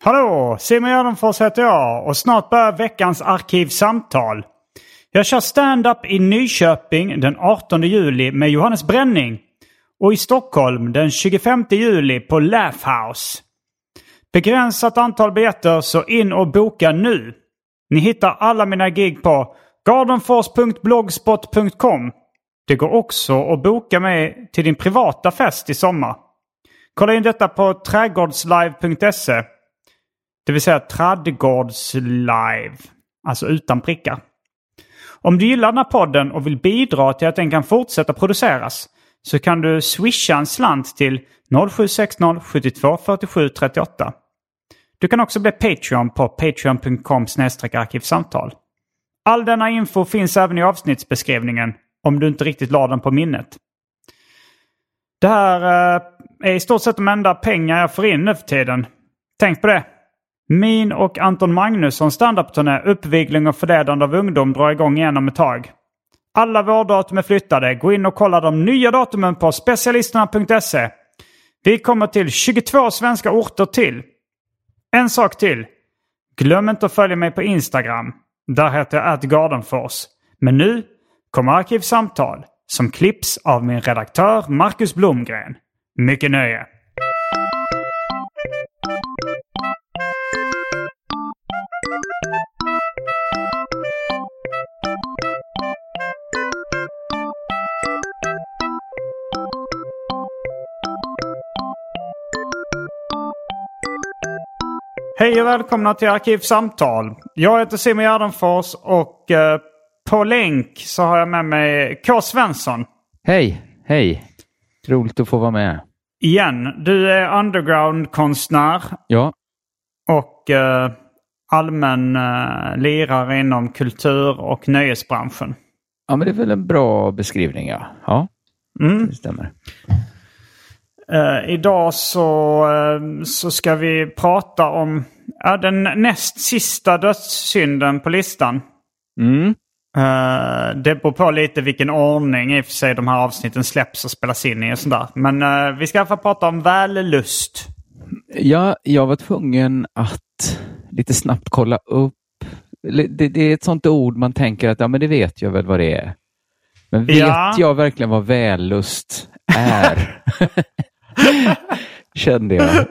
Hallå! Simon Gärdenfors heter jag och snart börjar veckans Arkivsamtal. Jag kör stand-up i Nyköping den 18 juli med Johannes Bränning och i Stockholm den 25 juli på Laugh House. Begränsat antal biljetter så in och boka nu. Ni hittar alla mina gig på gardenfors.blogspot.com. Det går också att boka mig till din privata fest i sommar. Kolla in detta på trädgårdslive.se. Det vill säga Tradgårdslive. Alltså utan prickar. Om du gillar den här podden och vill bidra till att den kan fortsätta produceras så kan du swisha en slant till 0760 72 47 38. Du kan också bli Patreon på patreon.com arkivsamtal. All denna info finns även i avsnittsbeskrivningen om du inte riktigt la den på minnet. Det här eh, är i stort sett de enda pengar jag får in nu för tiden. Tänk på det. Min och Anton Magnussons standup-turné Uppvigling och förledande av ungdom drar igång igen om ett tag. Alla vårdatum är flyttade. Gå in och kolla de nya datumen på specialisterna.se. Vi kommer till 22 svenska orter till. En sak till. Glöm inte att följa mig på Instagram. Där heter jag atgardenfors. Men nu kommer Arkivsamtal som klipps av min redaktör Marcus Blomgren. Mycket nöje! Hej och välkomna till Arkivsamtal. Jag heter Simon Gärdenfors och eh, på länk så har jag med mig K. Svensson. Hej, hej. Roligt att få vara med. Igen. Du är underground-konstnär Ja, och eh, allmän eh, lirare inom kultur och nöjesbranschen. ja men det är väl en bra beskrivning, ja. Ja, Mm. det stämmer. Eh, idag så, eh, så ska vi prata om ja, den näst sista dödssynden på listan. Mm. Eh, det beror på lite vilken ordning i och för sig de här avsnitten släpps och spelas in i och sådär. Men eh, vi ska i alla fall prata om vällust. Ja, jag var tvungen att lite snabbt kolla upp. Det, det är ett sånt ord man tänker att ja, men det vet jag väl vad det är. Men vet Ja. jag verkligen vad vällust är? Kände jag.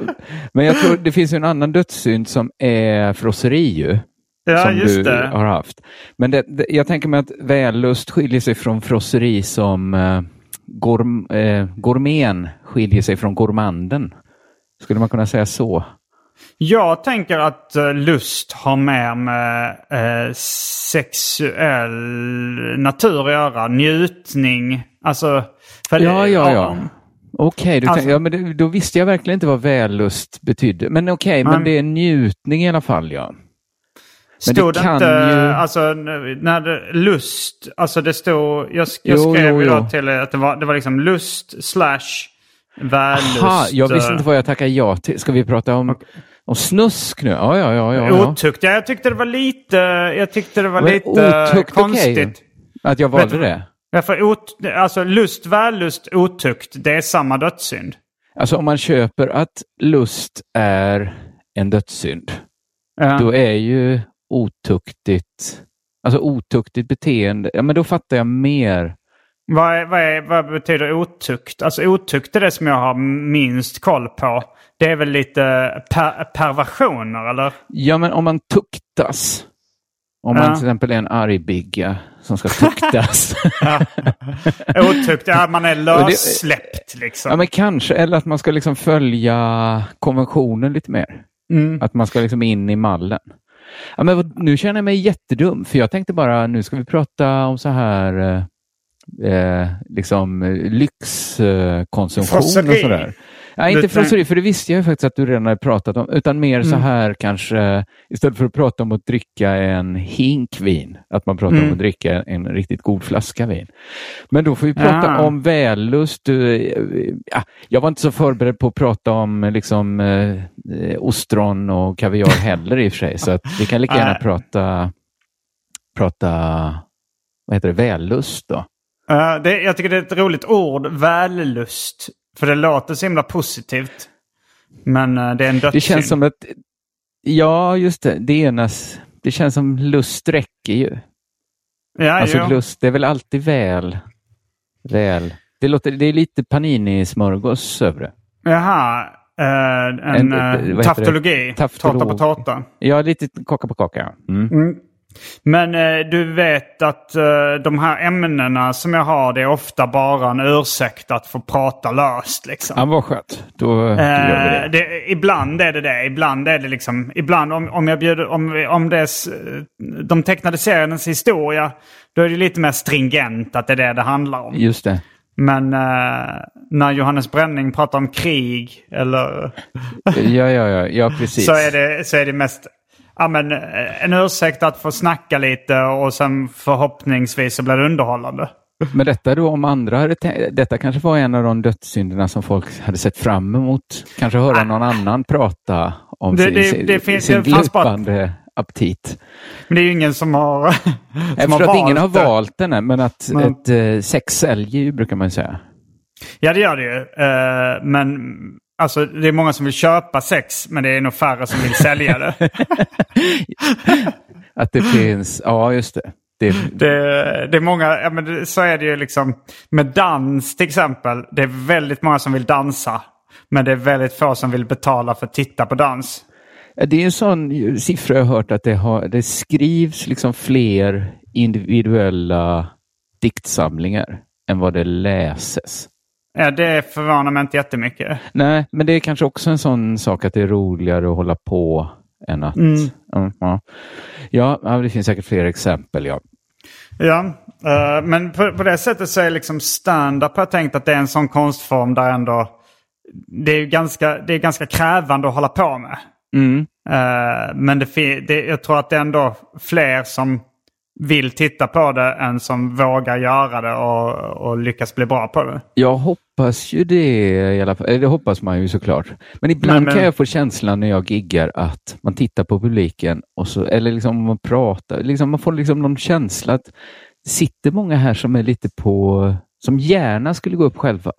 Men jag tror det finns en annan dödssynd som är frosseri ju. Ja, som just du det. har haft. Men det, det, jag tänker mig att vällust skiljer sig från frosseri som eh, gourm, eh, gourmeten skiljer sig från gourmanden. Skulle man kunna säga så? Jag tänker att eh, lust har mer med eh, sexuell natur att göra. Njutning. Alltså... För, Ja, ja, ja. Okej, du Alltså- ja, men då visste jag verkligen inte vad vällust betydde. Men okej, men Men- det är njutning i alla fall, ja. Men Stod det inte, ju- alltså när det, lust, alltså det stod, jag, jag Jo, skrev jo, ju då jo. till er att det var, det var liksom lust slash vällust. Aha, jag visste eh, inte vad jag tackade ja till. Ska vi prata om, om snusk nu? Ja, ja, ja. ja, ja. Otukt. Ja, jag tyckte det var lite, jag tyckte det var Men lite otukt, konstigt. okej. Att jag valde Vet det? Ja, för ot, alltså lust, vällust, otukt, det är samma dödssynd. Alltså om man köper att lust är en dödssynd, Ja. då är ju otuktigt, alltså otuktigt beteende, ja men då fattar jag mer Vad, är, vad, är, vad betyder otukt? Alltså otukt är det som jag har minst koll på. Det är väl lite per, perversioner eller? Ja, men om man tuktas. Om Ja. man till exempel är en argbigga som ska tuktas. Otukt, ja man är lössläppt liksom. ja, men kanske. Eller att man ska liksom följa konventionen lite mer. Mm. Att man ska liksom in i mallen. Ja, men nu känner jag mig jättedum, för jag tänkte bara, nu ska vi prata om så här eh, eh, liksom eh, lyxkonsumtion och Frosseri. sådär. Nej, inte frosseri, för det visste jag ju faktiskt att du redan hade pratat om, utan mer så här kanske, istället för att prata om att dricka en hink vin, att man pratar om att dricka en riktigt god flaska vin. Men då får vi prata Ja. om vällust. Du, eh, ja, jag var inte så förberedd på att prata om liksom, eh, ostron och kaviar heller i och för sig, så vi kan lika gärna prata, prata vad heter det, vällust då. Eh, det, jag tycker det är ett roligt ord, vällust. För det låter så himla positivt. Men eh, det är en dödssynd. Det känns som att, ja just det, det enas, det känns som lust räcker ju. Ja, Alltså jo. lust, det är väl alltid väl, väl. Det, låter, det är lite panini-smörgås över det. Jaha. eh, en En- det? taftologi. Taftolog. Tårta på tårta. Ja, lite kaka på kaka. Mm. Men eh, du vet att eh, de här ämnena som jag har, det är ofta bara en ursäkt att få prata löst. Liksom. Ja, vad skönt. Då, då gör vi Eh, det. det, ibland är det det. Ibland är det liksom... Ibland om, om jag bjuder... Om, om det är de tecknade seriernas historia, då är det lite mer stringent att det är det det handlar om. Just det. Men eh, när Johannes Bränning pratar om krig eller Ja, ja, ja, ja precis. så är det, så är det mest ja, men, eh, en ursäkt att få snacka lite och sen förhoppningsvis så blir det underhållande. Men detta då om andra hade detta kanske var en av de dödssynderna som folk hade sett fram emot. Kanske höra någon annan prata om Det- sin, det- sin, det sin bara- glupande aptit. Men det är ju ingen som har, som Jag har förstår att ingen har det. valt den, men att Men- ett eh, sex säljer ju, brukar man säga. Ja, det gör det ju. Eh, men alltså, det är många som vill köpa sex, men det är nog färre som vill sälja det. Att det finns, ja just det. det det, det är många, ja, men så är det ju liksom med dans till exempel. Det är väldigt många som vill dansa. Men det är väldigt få som vill betala för att titta på dans. det är en sån siffra jag har hört att det, har, det skrivs liksom fler individuella diktsamlingar än vad det läses. Ja, det förvånar mig inte jättemycket. Nej, men det är kanske också en sån sak att det är roligare att hålla på än att... Mm, ja. Ja, ja, det finns säkert fler exempel. Ja. Ja, eh, men på, på det sättet så är liksom stand-up har jag tänkt att det är en sån konstform där ändå det är, ganska, det är ganska krävande att hålla på med. Mm. Eh, men det, det, jag tror att det är ändå fler som vill titta på det än som vågar göra det och, och lyckas bli bra på det. Jag hoppas ju det i alla fall. Eller Det hoppas man ju såklart. Men ibland Men- men- kan jag få känslan när jag giggar att man tittar på publiken och så, eller liksom man pratar, liksom man får liksom någon känsla att det sitter många här som är lite på, som gärna skulle gå upp själva.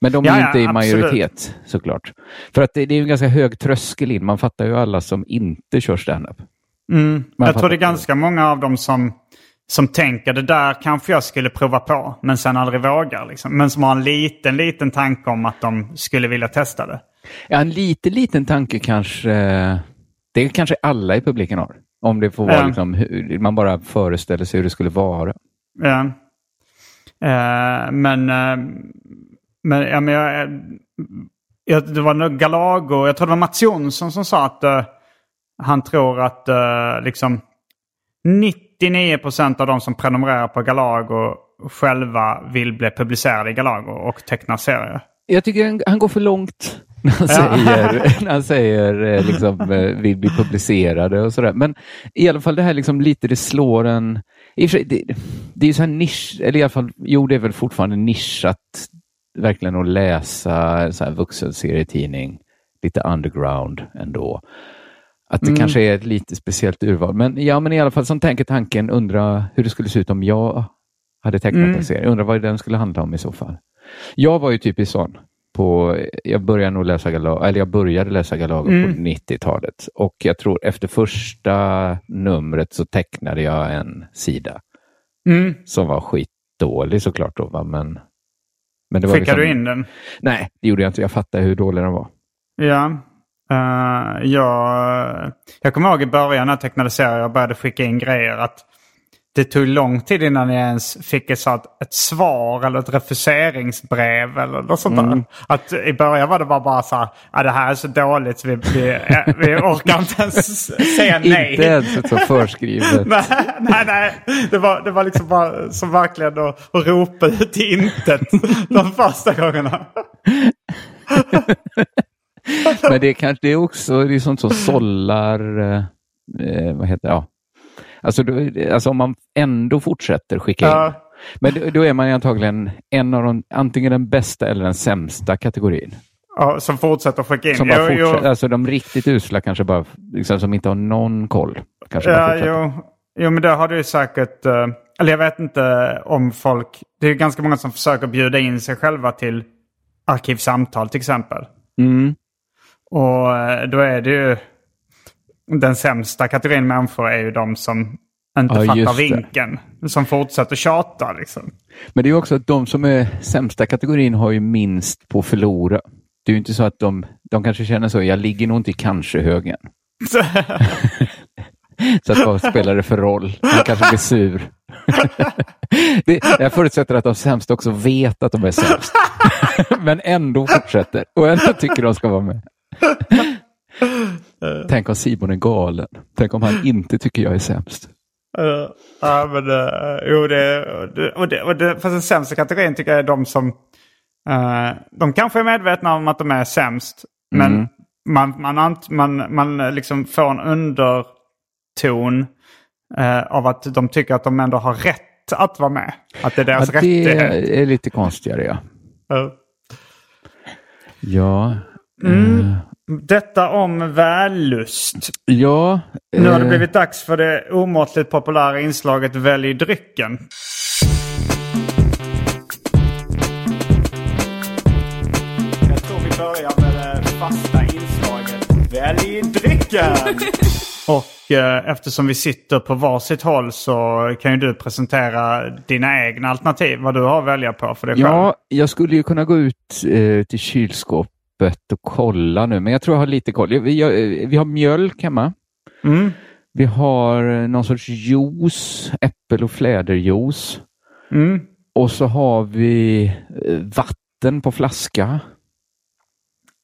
Men de är Ja, inte i absolut. majoritet såklart. För att det, det är en ganska hög tröskel in. Man fattar ju alla som inte kör standup. Man Jag tror det är ganska många av dem som, som tänker det där kanske jag skulle prova på men sen aldrig vågar. Liksom. Men som har en liten, liten tanke om att de skulle vilja testa det. Ja, en liten, liten tanke kanske, det kanske alla i publiken har. Om det får vara Ja. liksom, hur, man bara föreställer sig hur det skulle vara. Ja. Eh, men eh, men, ja, men jag, jag, det var Galago, jag tror det var Mats Jonsson som sa att eh, han tror att eh, liksom 99% av de som prenumererar på Galago själva vill bli publicerade i Galago och teckna serier. Jag tycker han, går för långt när han Ja. säger, när han säger liksom, eh, vill bli publicerade och sådär. Men i alla fall det här liksom lite, det slår en... Det, det är ju så här nisch, eller i alla fall, jo det är väl fortfarande nischat verkligen att läsa så här vuxenserietidning, lite underground ändå. Att det kanske är ett lite speciellt urval. Men ja, men i alla fall som tänker tanken, undra hur det skulle se ut om jag hade tecknat en serie. Undrar vad den skulle handla om i så fall. Jag var ju typiskt sån. På, jag började nog läsa Galago, eller jag började läsa Galago på 90-talet. Och jag tror efter första numret så tecknade jag en sida Mm. som var skit skitdålig såklart. Då, va? Men, men det Skickade liksom, du in den? Nej, det gjorde jag inte. Jag fattade hur dålig den var. Ja. Uh, jag, jag kommer ihåg i början när jag tecknade serier och började skicka in grejer att det tog lång tid innan jag ens fick ett, så ett svar eller ett refuseringsbrev eller något sånt mm. där. Att I början var det bara, bara så här, ah, det här är så dåligt så vi, vi, vi orkar inte ens säga nej. inte ens ett så förskrivet. nej, nej, nej. Det var, det var liksom bara som verkligen att, att ropa ut i intet de första gångerna. Men det kanske det är också det är sånt som sållar, eh, eh vad heter det, ja, Alltså, alltså om man ändå fortsätter skicka in. Ja. Men då, då är man antagligen en av de, antingen den bästa eller den sämsta kategorin. Ja, som fortsätter skicka in. Som bara jo, fortsätter, jo. Alltså de riktigt usla kanske bara, liksom, som inte har någon koll. Kanske ja, jo. jo, men det har du säkert. Uh, eller jag vet inte om folk. Det är ganska många som försöker bjuda in sig själva till arkivsamtal till exempel. Mm. Och uh, då är det ju den sämsta kategorin människor är ju de som inte ja, fattar vinken. Som fortsätter tjata liksom. Men det är också att de som är sämsta kategorin har ju minst på att förlora. Det är ju inte så att de, de kanske känner så, jag ligger nog inte i kanske-högen. så att vad spelar det för roll? Man kanske blir sur. det, jag förutsätter att de sämsta också vet att de är sämst. Men ändå fortsätter och ändå tycker de ska vara med. Tänk om Simon är galen. Tänk om han inte tycker jag är sämst. Uh, ja, men uh, jo, det, och det, och det, fast den sämsta kategorin tycker jag är de som... Uh, de kanske är medvetna om att de är sämst. Men mm. man, man, man, man liksom får en underton uh, av att de tycker att de ändå har rätt att vara med. Att det är deras ja, det rättighet. Det är lite konstigare, ja. Ja. Mm. Detta om vällust. Ja. Nu har det eh, blivit dags för det omåttligt populära inslaget Välj drycken. Jag tror vi börjar med det fasta inslaget Välj drycken. Och eh, eftersom vi sitter på varsitt håll så kan ju du presentera dina egna alternativ. Vad du har att välja på för dig själv. Ja, jag skulle ju kunna gå ut eh, till kylskåp öppet och kolla nu, men jag tror jag har lite koll. Vi, vi har mjölk hemma. Mm. Vi har någon sorts juice, äppel och fläderjuice. Mm. Och så har vi eh, vatten på flaska.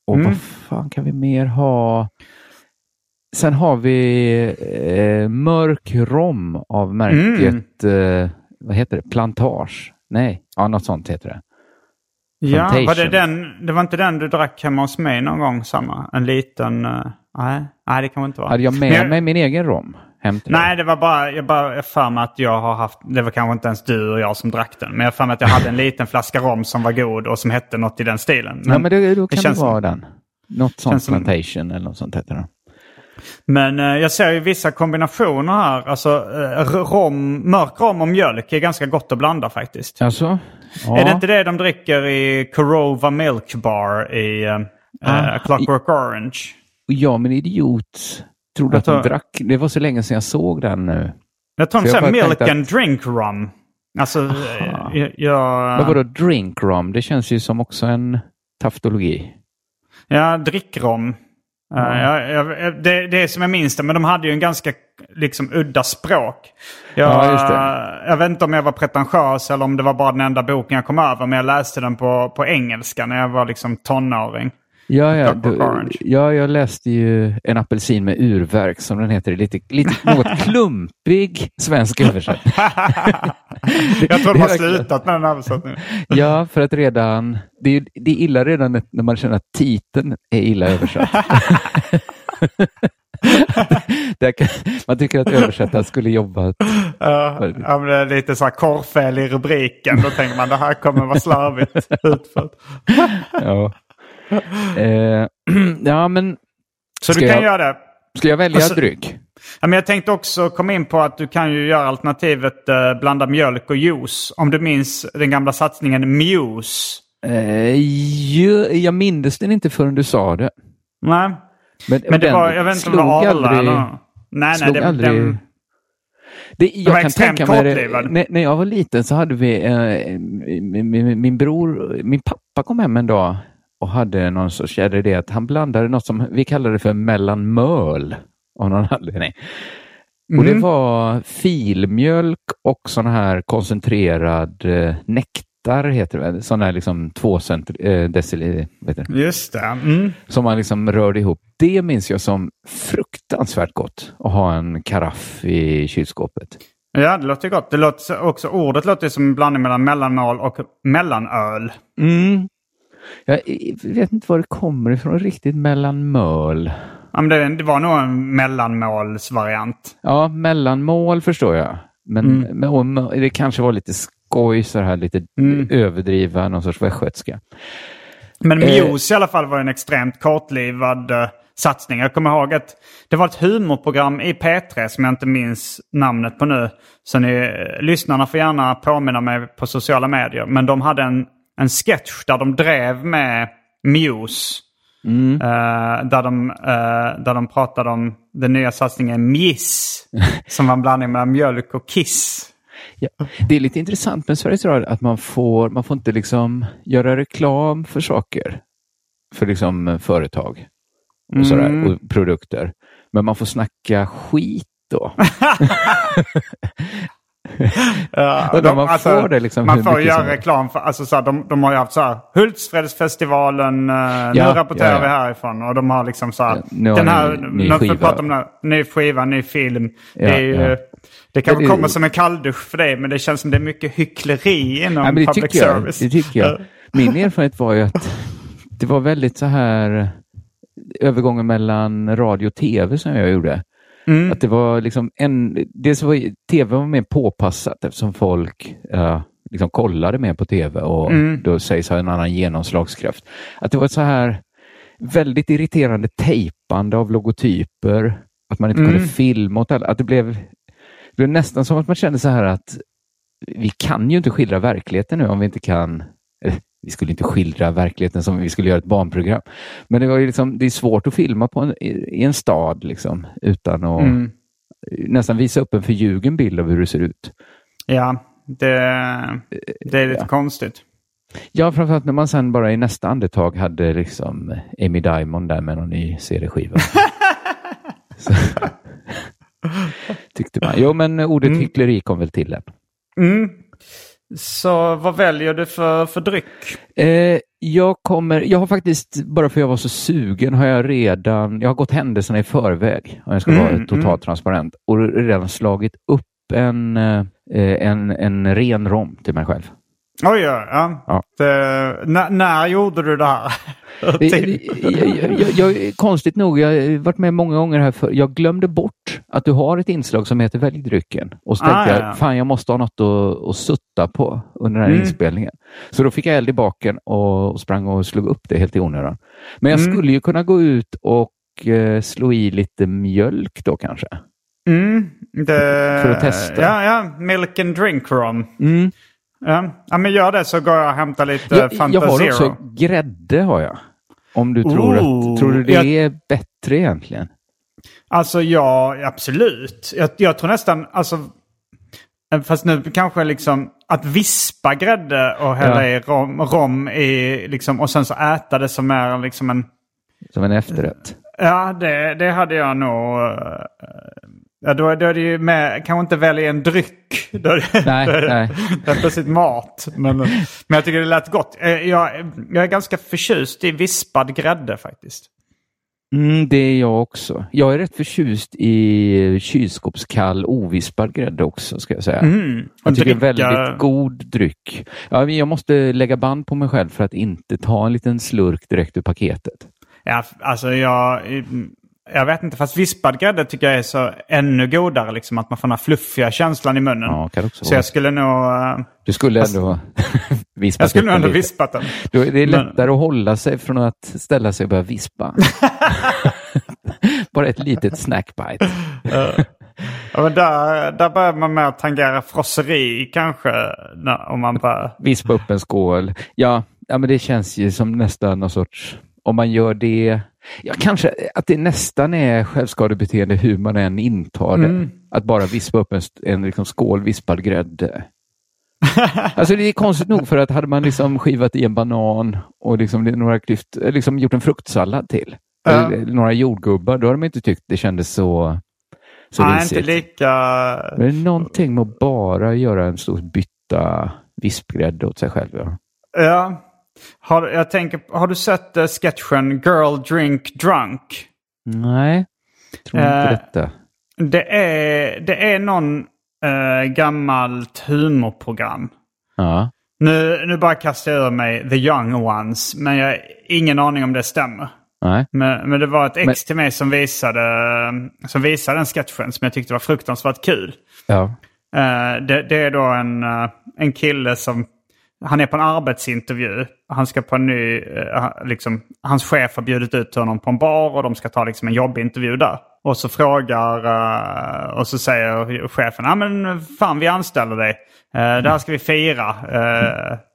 Och mm. vad fan kan vi mer ha? Sen har vi eh, mörk rom av märket, mm. eh, vad heter det, Plantage? Nej, ja, något sånt heter det. Ja, var det, den, det var inte den du drack hemma hos mig någon gång? Samma? En liten... Uh, nej, nej, det kan inte vara. Hade jag med jag, mig min egen rom hem till Nej, dig? det var bara... Jag bara för mig att jag har haft... Det var kanske inte ens du och jag som drack den. Men jag för mig att jag hade en liten flaska rom som var god och som hette något i den stilen. Men, ja, men det, då kan det, det vara den. Något sånt Plantation som, eller något sånt heter det. Men eh, jag ser ju vissa kombinationer här. Alltså eh, rom, mörk rom och mjölk är ganska gott att blanda faktiskt. Alltså? Ja. Är det inte det de dricker i Corova Milk Bar i uh, ah, Clockwork Orange? Ja, men idiot. Tror du att de drack? Det var så länge sedan jag såg den nu. Jag tror de säger milk and att... drink rum. Alltså, jag... jag... Men vadå drink rum? Det känns ju som också en taftologi. Ja, drickrom. Mm. Uh, jag, jag, det, det är som jag minns det, men de hade ju en ganska liksom, udda språk. Jag, ja, jag vet inte om jag var pretentiös eller om det var bara den enda boken jag kom över, men jag läste den på, på engelska när jag var liksom tonåring. Ja, ja, du, ja, jag läste ju En apelsin med urverk som den heter. Lite, lite något klumpig svensk översättning. jag tror de har slutat med den översättningen. ja, för att redan, det är, det är illa redan när man känner att titeln är illa översatt. kan, man tycker att översättaren skulle jobbat. Ja, ja, det är lite så här korrfel i rubriken. Då tänker man det här kommer vara slarvigt utfört. ja. Eh, ja, men... Så du kan jag, göra det? Ska jag välja alltså, dryck? Ja, men jag tänkte också komma in på att du kan ju göra alternativet eh, blanda mjölk och juice. Om du minns den gamla satsningen Muse. Eh, jag, jag minns den inte förrän du sa det. Nej. Men, men det var, jag vet inte om det var Arla aldrig, eller... Nej, nej, det, aldrig... Den, Det, jag kan tänka mig det, när, när jag var liten så hade vi, eh, min, min, min bror, min pappa kom hem en dag och hade någon sorts idé att han blandade något som vi kallade för mellanmöl av någon anledning. Och det Mm. var filmjölk och sån här koncentrerad eh, nektar, heter det? Sån här liksom två cent, eh, decil, vet du, Just det. Mm. som man liksom rörde ihop. Det minns jag som fruktansvärt gott att ha en karaff i kylskåpet. Ja, det låter gott. Det låter också, ordet låter som en blandning mellan mellanmål och mellanöl. Mm. Jag vet inte var det kommer ifrån riktigt mellanmöl. Ja, men det, var nog en mellanmålsvariant. Ja, mellanmål förstår jag. Men, men och mö- det kanske var lite skoj, så här lite överdriva, någon sorts västgötska. Men Eh. Muse i alla fall var en extremt kortlivad eh, satsning. Jag kommer ihåg att det var ett humorprogram i P3 som jag inte minns namnet på nu. Så ni, eh, lyssnarna får gärna påminna mig på sociala medier. Men de hade en, en sketch där de drev med Muse. Eh, där, de, eh, där de pratade om den nya satsningen Miss. som var en blandning mellan mjölk och kiss. Ja, det är lite intressant med Sveriges Radio att man får, man får inte liksom göra reklam för saker. För liksom eh, företag och, sådär, och produkter. Men man får snacka skit då. Ja, då man får det liksom man får göra reklam för, alltså så här, de, de har ju haft så här Hultsfredsfestivalen, nu Ja, rapporterar ja, ja. vi härifrån och de har liksom så här, Ja, nu den här, ny nu vi skiva. om det, ny skiva, ny film. Det är ju, det kanske det- kommer som en kalldusch för dig men det känns som det är mycket hyckleri inom Ja, men det, public tycker jag, service. det tycker jag. Min erfarenhet var ju att det var väldigt så här övergången mellan radio och tv som jag gjorde. Mm. Att det var liksom en, dels var tv var mer påpassat eftersom folk ja, liksom kollade mer på tv och Mm. då sägs ha en annan genomslagskraft. Att det var ett så här väldigt irriterande tejpande av logotyper, att man inte Mm. kunde filma åt alla. Att det blev, det blev nästan som att man kände så här att vi kan ju inte skildra verkligheten nu om vi inte kan vi skulle inte skildra verkligheten som vi skulle göra ett barnprogram. Men det var ju liksom, det är svårt att filma på en, i en stad liksom, utan att Mm. nästan visa upp en förljugen bild av hur det ser ut. Ja, det, det är lite Ja. konstigt. Ja, framförallt när man sen bara i nästa andetag hade liksom Amy Diamond där med någon ny CD-skiva. Tyckte man. Jo, men ordet hyckleri kom väl till än. Mm. Så vad väljer du för, för dryck? Eh, jag kommer, jag har faktiskt, bara för jag var så sugen, har jag redan, jag har gått händelserna i förväg, om jag ska vara totalt transparent, och redan slagit upp en, eh, en, en ren rom till mig själv. Oj, ja. ja. Ja. Det, när, när gjorde du det här? Det, det, jag, jag, jag, konstigt nog, jag har varit med många gånger här för jag glömde bort att du har ett inslag som heter Välj drycken. Och så Ah, tänkte ja, jag, ja. fan jag måste ha något att, att sutta på under den här Mm. inspelningen. Så då fick jag eld i baken och, och sprang och slog upp det helt i onödan. Men jag Mm. skulle ju kunna gå ut och eh, slå i lite mjölk då kanske. Mm, det, För att testa. Ja, ja. Milk and drink rum. Mm. Ja. men gör det så går jag och hämtar lite Jag, Fanta jag har Zero. också grädde har jag. Om du tror Ooh, att, tror du det jag- är bättre egentligen? Alltså ja, absolut. Jag, jag tror nästan, alltså... eh, Fast nu kanske liksom att vispa grädde och hälla Ja. i rom, rom i liksom, och sen så äta det som är liksom en... Som en efterrätt? Ja, det, det hade jag nog... Ja, då, då är det ju med, kanske inte välja en dryck. Då är det, Nej, då är det, nej. Det är plötsligt mat. Men, men jag tycker det lät gott. Eh, Jag, jag är ganska förtjust i vispad grädde faktiskt. Mm, det är jag också. Jag är rätt förtjust i kylskåpskall ovispad grädde också, ska jag säga. Mm. Jag tycker det är väldigt god dryck. Ja, jag måste lägga band på mig själv för att inte ta en liten slurk direkt ur paketet. Ja, alltså jag... Jag vet inte, fast vispad grädde tycker jag är så ännu godare. Liksom, att man får den här fluffiga känslan i munnen. Ja, kan också så jag skulle nog... eh, Du skulle ändå vispa Jag skulle nog ändå lite. vispat den. Då är det Men- lättare att hålla sig från att ställa sig och börja vispa. Bara ett litet snackbite. Ja, men där, där börjar man med att tangera frosseri kanske. Om man bara... Vispa upp en skål. Ja, ja, men det känns ju som nästan någon sorts... Om man gör det... Ja, kanske att det nästan är självskadebeteende hur man än intar det. Mm. Att bara vispa upp en, en liksom skål vispad grädde. alltså det är konstigt nog för att hade man liksom skivat i en banan och liksom några klyft, liksom gjort en fruktsallad till, ja. några jordgubbar, då hade man inte tyckt det kändes så, så Nej, risigt. inte lika... Men det är någonting med att bara göra en stor bytta vispgrädde åt sig själv. Ja. ja. Har, jag tänker, har du sett uh, sketchen Girl Drink Drunk? Nej, tror inte uh, detta. Det är, det är någon uh, gammalt humorprogram. Ja. Nu, nu bara kastar jag ur mig The Young Ones, men jag har ingen aning om det stämmer. Nej. Men, men det var ett ex men... till mig som visade, som visade den sketchen som jag tyckte var fruktansvärt kul. Ja. Uh, det, det, är då en, en kille som han är på en arbetsintervju. Han ska på en ny, uh, liksom, hans chef har bjudit ut honom på en bar och de ska ta liksom, en jobbintervju där. Och så frågar, och så säger chefen, ja men fan vi anställer dig. det här ska vi fira.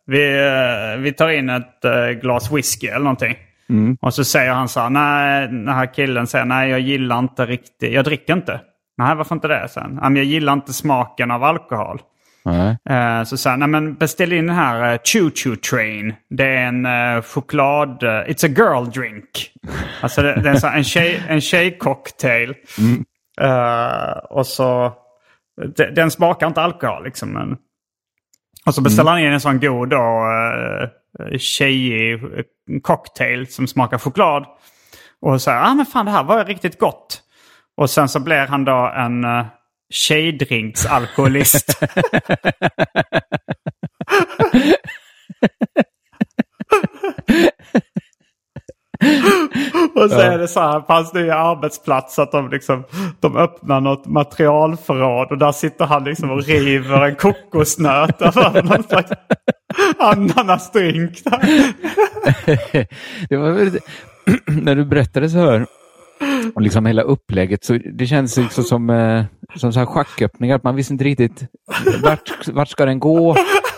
vi, vi tar in ett glas whisky eller någonting. Mm. Och så säger han så här, nej, den här killen säger nej jag gillar inte riktigt, jag dricker inte. Nej, varför inte det? Sen? Ja, jag gillar inte smaken av alkohol. Uh, så sa han, men beställ in den här uh, Choo Choo Train. Det är en uh, choklad, uh, it's a girl drink. Alltså det, det är en, så, en, tjej, en tjejcocktail. Mm. och så, de, den smakar inte alkohol liksom. Men, och så beställer mm. han in en sån god då, tjejig cocktail som smakar choklad. Och säger, ah men fan det här var riktigt gott. Och sen så blir han då en uh, tjejdrinksalkoholist. och så är det så här på hans nya arbetsplats att de, liksom, de öppnar något materialförråd och där sitter han liksom och river en kokosnöt någon slags ananasdrink. det var väldigt, när du berättade så här och liksom hela upplägget. Så det känns liksom som, eh, som så här schacköppningar. Man visste inte riktigt vart, vart ska den gå.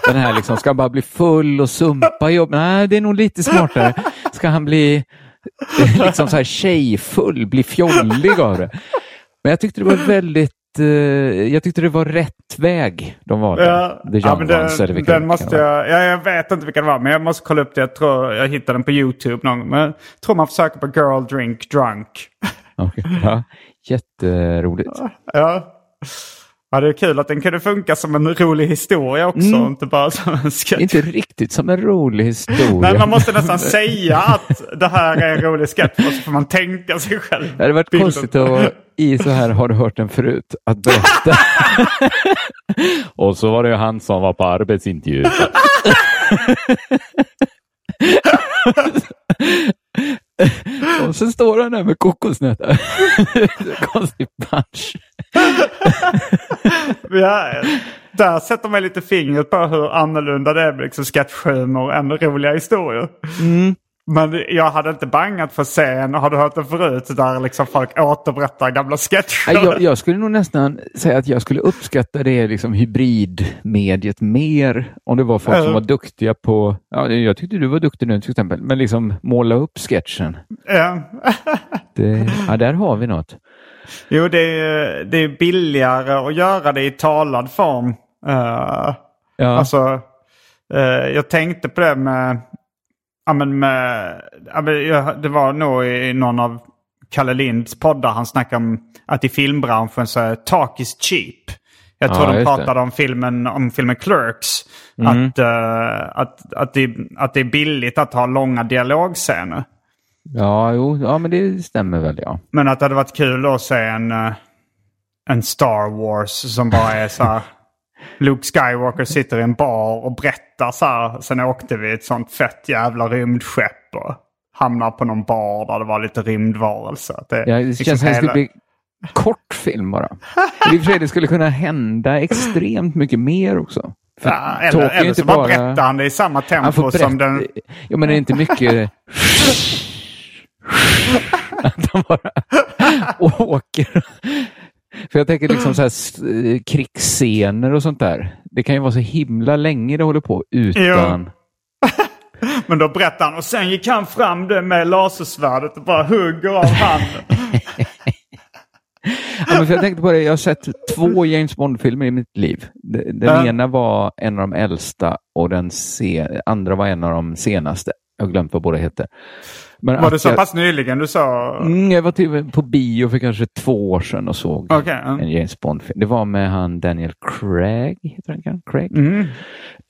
Den här liksom, ska han bara bli full och sumpa jobb? Nej, det är nog lite smartare. Ska han bli liksom så här tjejfull, bli fjollig av det? Men jag tyckte det var väldigt jag tyckte det var rätt väg de valde. Ja, The ja, men den, eller den måste jag, ja, jag vet inte vilken det var, men jag måste kolla upp det. Jag tror jag hittade den på YouTube någon gång. Men jag tror man får söka på Girl Drink Drunk. Okay. Ja, jätteroligt. Ja. Ja, det är kul att den kunde funka som en rolig historia också, mm. inte bara som en sketch. Inte riktigt som en rolig historia. Nej, man måste nästan säga att det här är en rolig sketch och så får man tänka sig själv. Det hade varit bilden. konstigt att i så här har du hört den förut, att berätta. och så var det han som var på arbetsintervju. Och så står han där med kokosnötter. Konstig punch. ja, där sätter man lite fingret på hur annorlunda det är med liksom sketchhumor än roliga historier. Mm. Men jag hade inte bangat för scen, har du hört det förut, där liksom folk återberättar gamla sketcher? Jag, jag skulle nog nästan säga att jag skulle uppskatta det liksom hybridmediet mer om det var folk som var duktiga på, ja, jag tyckte du var duktig nu till exempel, men liksom måla upp sketchen. Ja. det, ja, där har vi något. Jo, det är, det är billigare att göra det i talad form. Uh, ja. Alltså, uh, jag tänkte på det med Ja, men med, det var nog i någon av Kalle Linds poddar han snackade om att i filmbranschen så är talk is cheap. Jag tror ja, de pratade om filmen, om filmen Clerks. Mm. Att, uh, att, att, det, att det är billigt att ha långa dialogscener. Ja, jo, ja, men det stämmer väl ja. Men att det hade varit kul att se en, uh, en Star Wars som bara är så här Luke Skywalker sitter i en bar och berättar så här. Sen åkte vi ett sånt fett jävla rymdskepp och hamnar på någon bar där det var lite rymdvarelse. Det, ja, det liksom känns som hela... det skulle bli kort film bara. I och för sig det skulle kunna hända extremt mycket mer också. ja, eller, eller så bara berättar han det i samma tempo som den... Ja, men det är inte mycket... att de bara åker för jag tänker liksom så här eh, krigsscener och sånt där. Det kan ju vara så himla länge det håller på utan... Men då berättar han och sen gick han fram med lasersvärdet och bara hugger av handen. men för jag tänkte på det, jag har sett två James Bond-filmer i mitt liv. Den Ja. ena var en av de äldsta och den andra var en av de senaste. Jag har glömt vad båda heter. Men Var det så jag, pass nyligen du sa? Mm, jag var till, på bio för kanske två år sedan och såg Okej. ja. en James Bond-film. Det var med han Daniel Craig, heter han kan? Craig? Mm.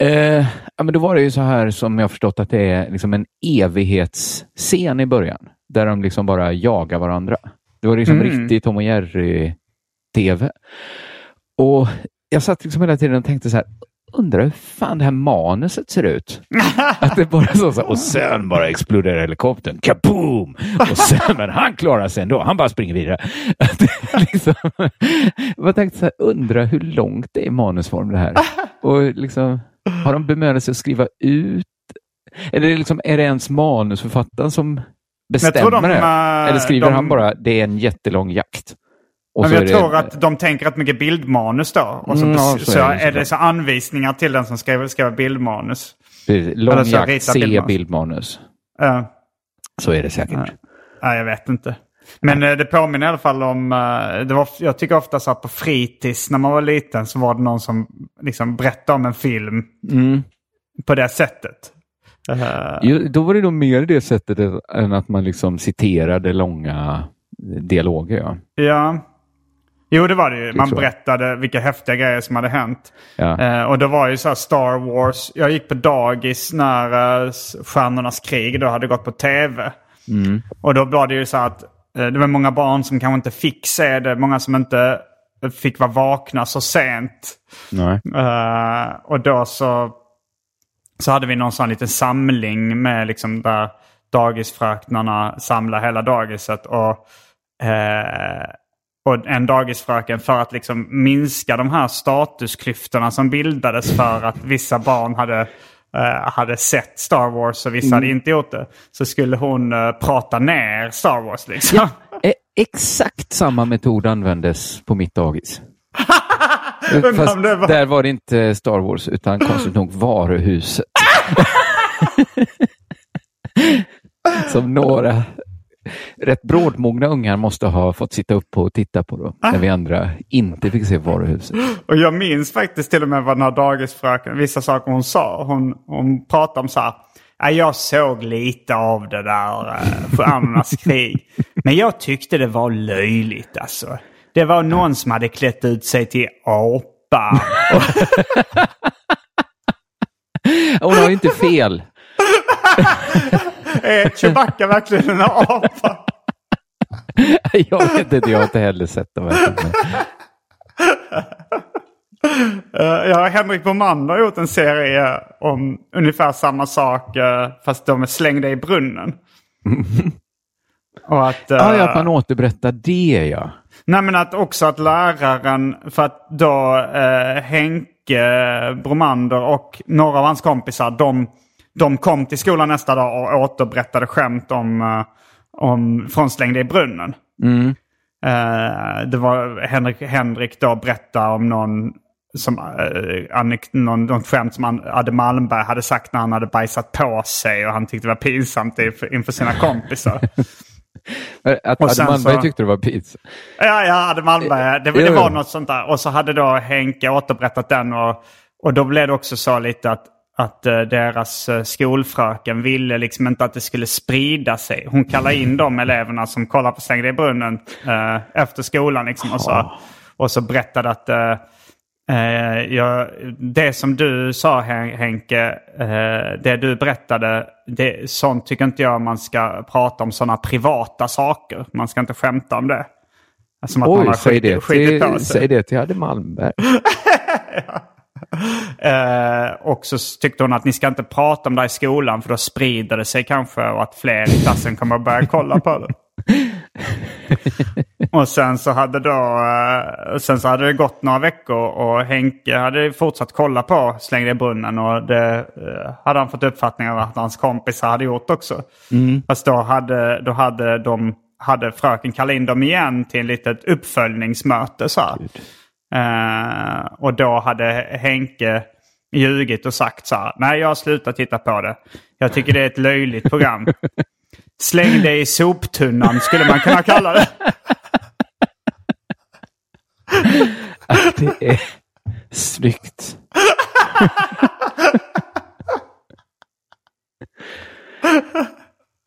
Eh, ja, men då var det ju så här som jag förstått att det är liksom en evighetsscen i början. Där de liksom bara jagar varandra. Det var liksom Mm. riktigt Tom och Jerry-tv. Och jag satt liksom hela tiden och tänkte så här, undrar hur fan det här manuset ser ut? Att det bara så, så och sen bara exploderar helikoptern, kaboom! Och sen, men han klarar sig ändå, han bara springer vidare. Att det liksom, jag tänkte så här, undra hur långt det är i manusform det här. Och liksom, har de bemödat sig att skriva ut? Eller liksom, är det ens manusförfattaren som bestämmer de, det? Eller skriver de- han bara, det är en jättelång jakt? Men så jag är det- tror att de tänker rätt mycket bildmanus då. Och så, Mm, ja, så, så är det så anvisningar till den som skriver, skriver bildmanus. Lång så jakt, se bildmanus. bildmanus. Ja. Så är det säkert. Nej. Nej, jag vet inte. Men eh, det påminner i alla fall om, eh, det var, jag tycker ofta så här på fritids när man var liten så var det någon som liksom berättade om en film Mm. på det sättet. Eh, Jo, då var det nog mer det sättet än att man liksom citerade långa dialoger. Ja. ja. Jo, det var det ju. Man berättade vilka häftiga grejer som hade hänt. Ja. Eh, och det var ju så Star Wars. Jag gick på dagis när uh, Stjärnornas krig då hade gått på tv. Mm. Och då var det ju så att eh, det var många barn som kanske inte fick se det. Många som inte fick vara vakna så sent. Eh, och då så, så hade vi någon sån liten samling med liksom där dagisfröknarna samlar hela dagiset. Och, eh, och en dagisfröken för att liksom minska de här statusklyftorna som bildades för att vissa barn hade, eh, hade sett Star Wars och vissa hade inte gjort det. Så skulle hon eh, prata ner Star Wars liksom. E- Exakt samma metod användes på mitt dagis. Fast var- där var det inte Star Wars utan konstigt nog varuhuset. Som några rätt brådmogna ungar måste ha fått sitta upp och titta på då. När vi andra inte fick se varuhuset. Och jag minns faktiskt till och med vad den här dagisfröken, vissa saker hon sa. Hon, hon pratade om så här. "Ja, Jag såg lite av det där uh, Stjärnornas krig. Men jag tyckte det var löjligt alltså. Det var någon som hade klätt ut sig till apa. Hon har ju inte fel. Är Chewbacca verkligen en apa? Jag vet inte, jag har inte heller sett de här filmerna. Uh, ja, Henrik Bomander har gjort en serie om ungefär samma sak. eh, fast de är slängda i brunnen. Och att, Ja, ja, eh, att man återberättar det ja. Nej men att också att läraren, för att då eh, Henke Bromander och några av hans kompisar, de, de kom till skolan nästa dag och återberättade skämt om, eh, om från Slängde i brunnen. Mm. Eh, det var Henrik, Henrik då berättade om någon som, eh, anek, någon, någon skämt som han, Adde Malmberg hade sagt när han hade bajsat på sig och han tyckte det var pinsamt inför, inför sina kompisar. Att Och Adde Malmberg så- tyckte det var pizza. Ja, ja, Adde Malmberg. Det, det var något sånt där. Och så hade då Henke återberättat den. Och, och då blev det också så lite att, att eh, deras eh, skolfröken ville liksom inte att det skulle sprida sig. Hon kallade in de eleverna som kollar på Slängde i brunnen eh, efter skolan. Liksom, och, så, och så berättade att jag, det som du sa Hen- Henke, det du berättade, det, sånt tycker inte jag man ska prata om sådana privata saker. Man ska inte skämta om det. Som att man Oj, har säg skit- det, skitit på till, säg det till Adde Malmberg. Eh, och så tyckte hon att ni ska inte prata om det här i skolan för då sprider det sig kanske och att fler i klassen kommer att börja kolla på det. och sen så hade då eh, sen så hade det gått några veckor och Henke hade fortsatt kolla på Släng i brunnen och det eh, hade han fått uppfattning av att hans kompisar hade gjort också. Fast då hade, då hade de hade fröken kallat in dem igen till ett litet uppföljningsmöte. Så Eh, och då hade Henke ljugit och sagt så här. Nej, jag har slutat titta på det. Jag tycker det är ett löjligt program. Släng det i soptunnan skulle man kunna kalla det. att det är snyggt.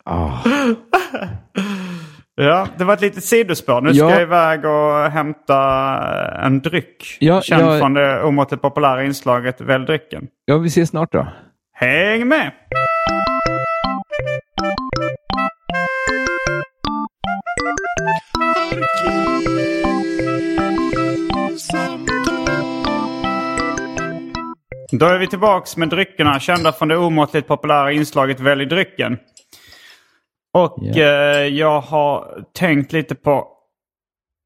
Ah. Ja, det var ett litet sidospår. Nu ska Ja. jag iväg och hämta en dryck. Ja, Känd jag- från det omåttligt populära inslaget Välj drycken. Ja, vi ses snart då. Häng med! Då är vi tillbaks med dryckerna kända från det omåttligt populära inslaget Välj drycken. Och Ja. eh, jag har tänkt lite på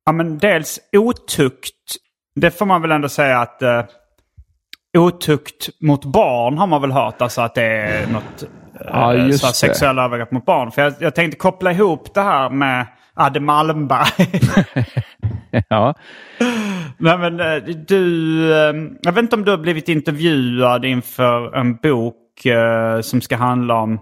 ja, men dels otukt. Det får man väl ändå säga att eh, otukt mot barn har man väl hört. Alltså att det är något Ja, eh, så sexuella övergrepp mot barn. För jag, jag tänkte koppla ihop det här med Adde Malmberg. Ja, Nej, men, eh, du, eh, jag vet inte om du har blivit intervjuad inför en bok eh, som ska handla om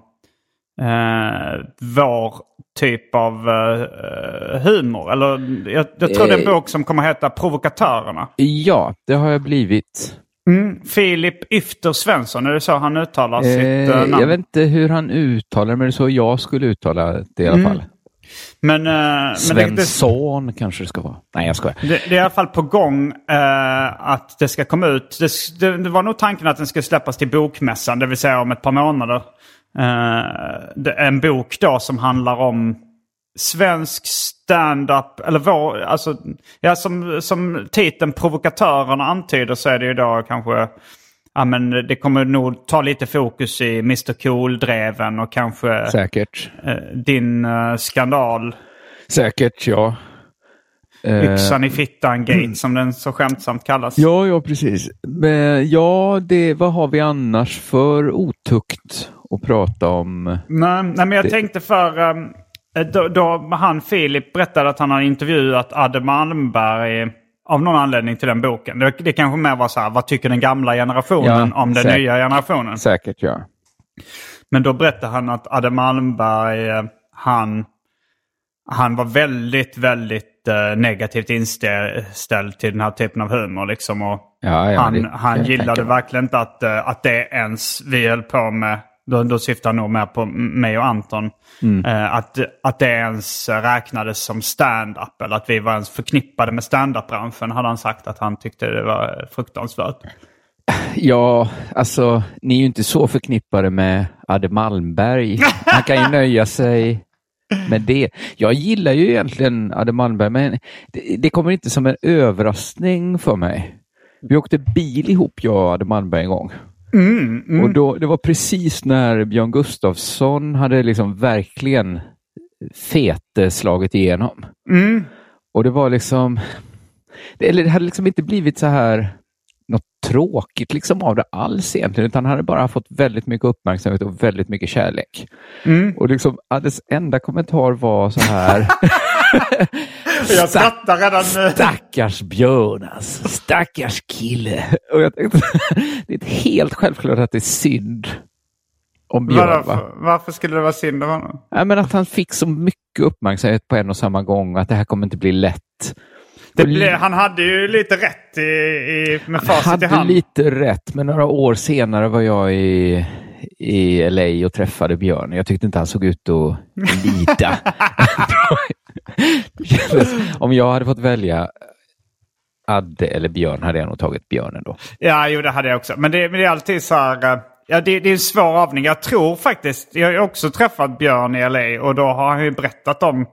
eh, vår typ av eh, humor. Eller jag, jag tror det är en Eh. bok som kommer heta Provokatörerna. ja det har jag blivit. Mm. Filip Yfter Svensson, är det så han uttalar sitt Eh, eh, namn? jag vet inte hur han uttalar men det är så jag skulle uttala det i alla Mm. fall. Men, eh, men det, det, Svensson kanske det ska vara. Nej, jag skojar. Det, det är i alla fall på gång eh, att det ska komma ut. Det, det, det var nog tanken att den skulle släppas till bokmässan, det vill säga om ett par månader. Eh, en bok då som handlar om svensk stand-up, eller vår, alltså, ja, som, som titeln Provokatörerna antyder så är det ju då kanske, ja men det kommer nog ta lite fokus i Mr Cool-dreven och kanske Säkert. eh, din eh, skandal. Säkert, ja. Eh, Yxan i fittan-gate som den så skämtsamt kallas. Ja, ja, precis. Men, ja, det, vad har vi annars för otukt att prata om? Nej, nej men jag tänkte för... Um, då, då han Filip berättade att han har intervjuat Adde Malmberg av någon anledning till den boken. Det, det kanske mer var så här, vad tycker den gamla generationen Ja, om den säkert. nya generationen? Säkert, ja. Men då berättade han att Adde Malmberg, eh, han, han var väldigt, väldigt eh, negativt inställd till den här typen av humor. Liksom, och Ja, ja, han det han gillade verkligen inte att, eh, att det ens vi höll på med. Då, då syftar han nog mer på mig och Anton. Mm. Eh, att, att det ens räknades som stand-up. Eller att vi var ens förknippade med stand-up-branschen. Hade han sagt att han tyckte det var fruktansvärt. Ja, alltså, ni är ju inte så förknippade med Adde Malmberg. Han kan ju nöja sig med det. Jag gillar ju egentligen Adde Malmberg, men det, det kommer inte som en överraskning för mig. Vi åkte bil ihop, jag och Adde Malmberg en gång. Och då, det var precis när Björn Gustafsson hade liksom verkligen fete slagit igenom. Och det var liksom, det, eller det hade liksom inte blivit så här något tråkigt liksom av det alls egentligen, utan han hade bara fått väldigt mycket uppmärksamhet och väldigt mycket kärlek. Och liksom, Addes enda kommentar var så här, Jag skrattar redan nu. stackars Björn alltså, stackars kille. Och jag tänkte, det är helt självklart att det är synd om Björn. Va? Varför, varför skulle det vara synd om honom? Ja, men att han fick så mycket uppmärksamhet på en och samma gång, att det här kommer inte bli lätt. Blev, han hade ju lite rätt i, i, med facit i hade hand. lite rätt, men några år senare var jag i, i LA och träffade Björn. Jag tyckte inte han såg ut att lida. Kändes- Om jag hade fått välja Adde eller Björn hade jag nog tagit Björn ändå. Ja, jo det hade jag också. Men det, men det är alltid så här... eh, Ja, det, det är en svår avning. Jag tror faktiskt... Jag har också träffat Björn i LA och då har han ju berättat om...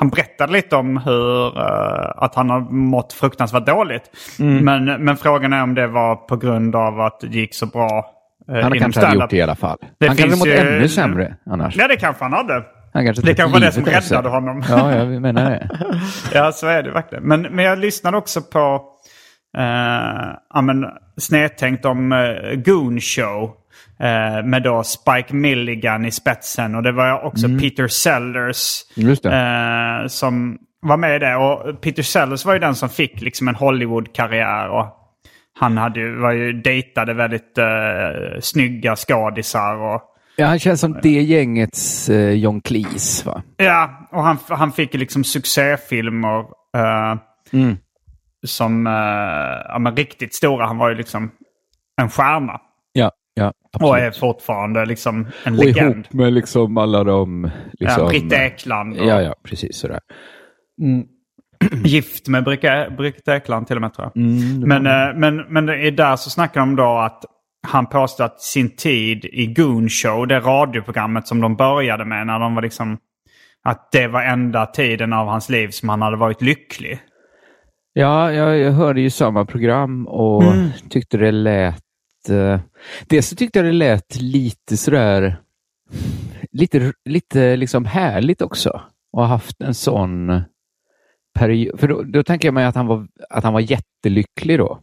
Han berättade lite om hur... eh, att han har mått fruktansvärt dåligt. Mm. Men, men frågan är om det var på grund av att det gick så bra uh, Han kanske hade gjort det i alla fall. Det han kanske mått ju- ännu sämre annars. Ja, det kanske han hade. Han kanske Det kanske var det som räddade honom. Ja, jag menar det. Ja, så är det verkligen. Men, men jag lyssnade också på eh, men, snedtänkt om eh, Goon Show. Eh, med då Spike Milligan i spetsen. Och det var också Peter Sellers eh, som var med i det. Och Peter Sellers var ju den som fick liksom en Hollywood-karriär. Och han hade ju, var ju dejtade väldigt eh, snygga skådisar. Och, Ja, han känns som det gängets eh, John Cleese, va? Ja, och han, han fick liksom succéfilmer. eh, som eh, ja, men riktigt stora. Han var ju liksom en stjärna. Ja, ja Och är fortfarande liksom en och legend. ihop med liksom alla de... Liksom, ja, Britt Ekland. Och Ja, ja, precis sådär. Gift med Britt Ekland till och med tror jag. Mm, Men, eh, men, men det är där så snackar de då att han påstår att sin tid i Goon Show, det radioprogrammet som de började med när de var liksom... Att det var enda tiden av hans liv som han hade varit lycklig. Ja, jag, jag hörde ju samma program och Mm. tyckte det lät... Uh, dels så tyckte jag det lät lite sådär... Lite, lite liksom härligt också. Och ha haft en sån period. För då, då tänker jag mig att han var, att han var jättelycklig då.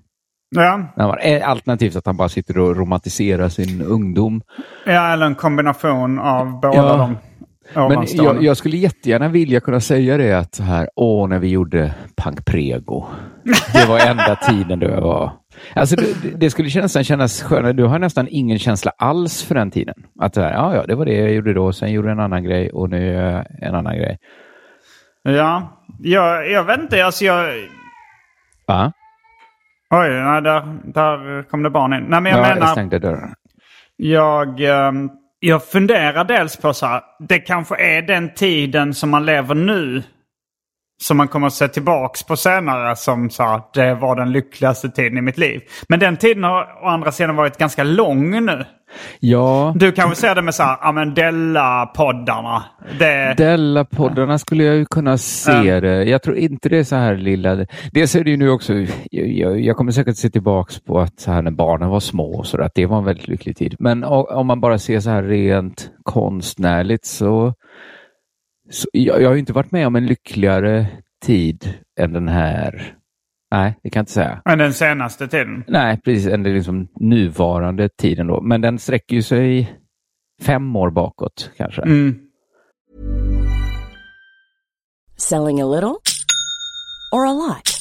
Ja, eh, alternativt att han bara sitter och romantiserar sin ungdom. ja eller en kombination av båda Ja. de Men jag, jag skulle jättegärna vilja kunna säga det att så här, åh, när vi gjorde Punk Prego. Det var enda tiden då jag var... Alltså det, det skulle nästan kännas skönare. Du har nästan ingen känsla alls för den tiden. Att så här, ja, ja, det var det jag gjorde då, sen gjorde jag en annan grej och nu gör jag en annan grej. Ja, jag, jag vet inte. Alltså jag... Va? Oj, nej, där, där kom det barn in. Nej, men jag ja, menar... jag stängde dörren. Jag, ehm, jag funderar dels på så här, det kanske är den tiden som man lever nu. Som man kommer att se tillbaks på senare som så här, det var den lyckligaste tiden i mitt liv. Men den tiden har å andra sidan varit ganska lång nu. Ja, Du kanske ser det med så här, ja men Della-poddarna. Det, Della poddarna skulle jag ju kunna se det. Jag tror inte det är så här lilla. Dels är det ju nu också, jag, jag, kommer säkert se tillbaks på att så här när barnen var små och så där, att det var en väldigt lycklig tid. Men om man bara ser så här rent konstnärligt så, så jag, jag har ju inte varit med om en lyckligare tid än den här. Nej, det kan jag inte säga. men den senaste tiden. Nej, precis, den liksom nuvarande tiden då. Men den sträcker ju sig fem år bakåt kanske. Mm. Selling a little or a lot?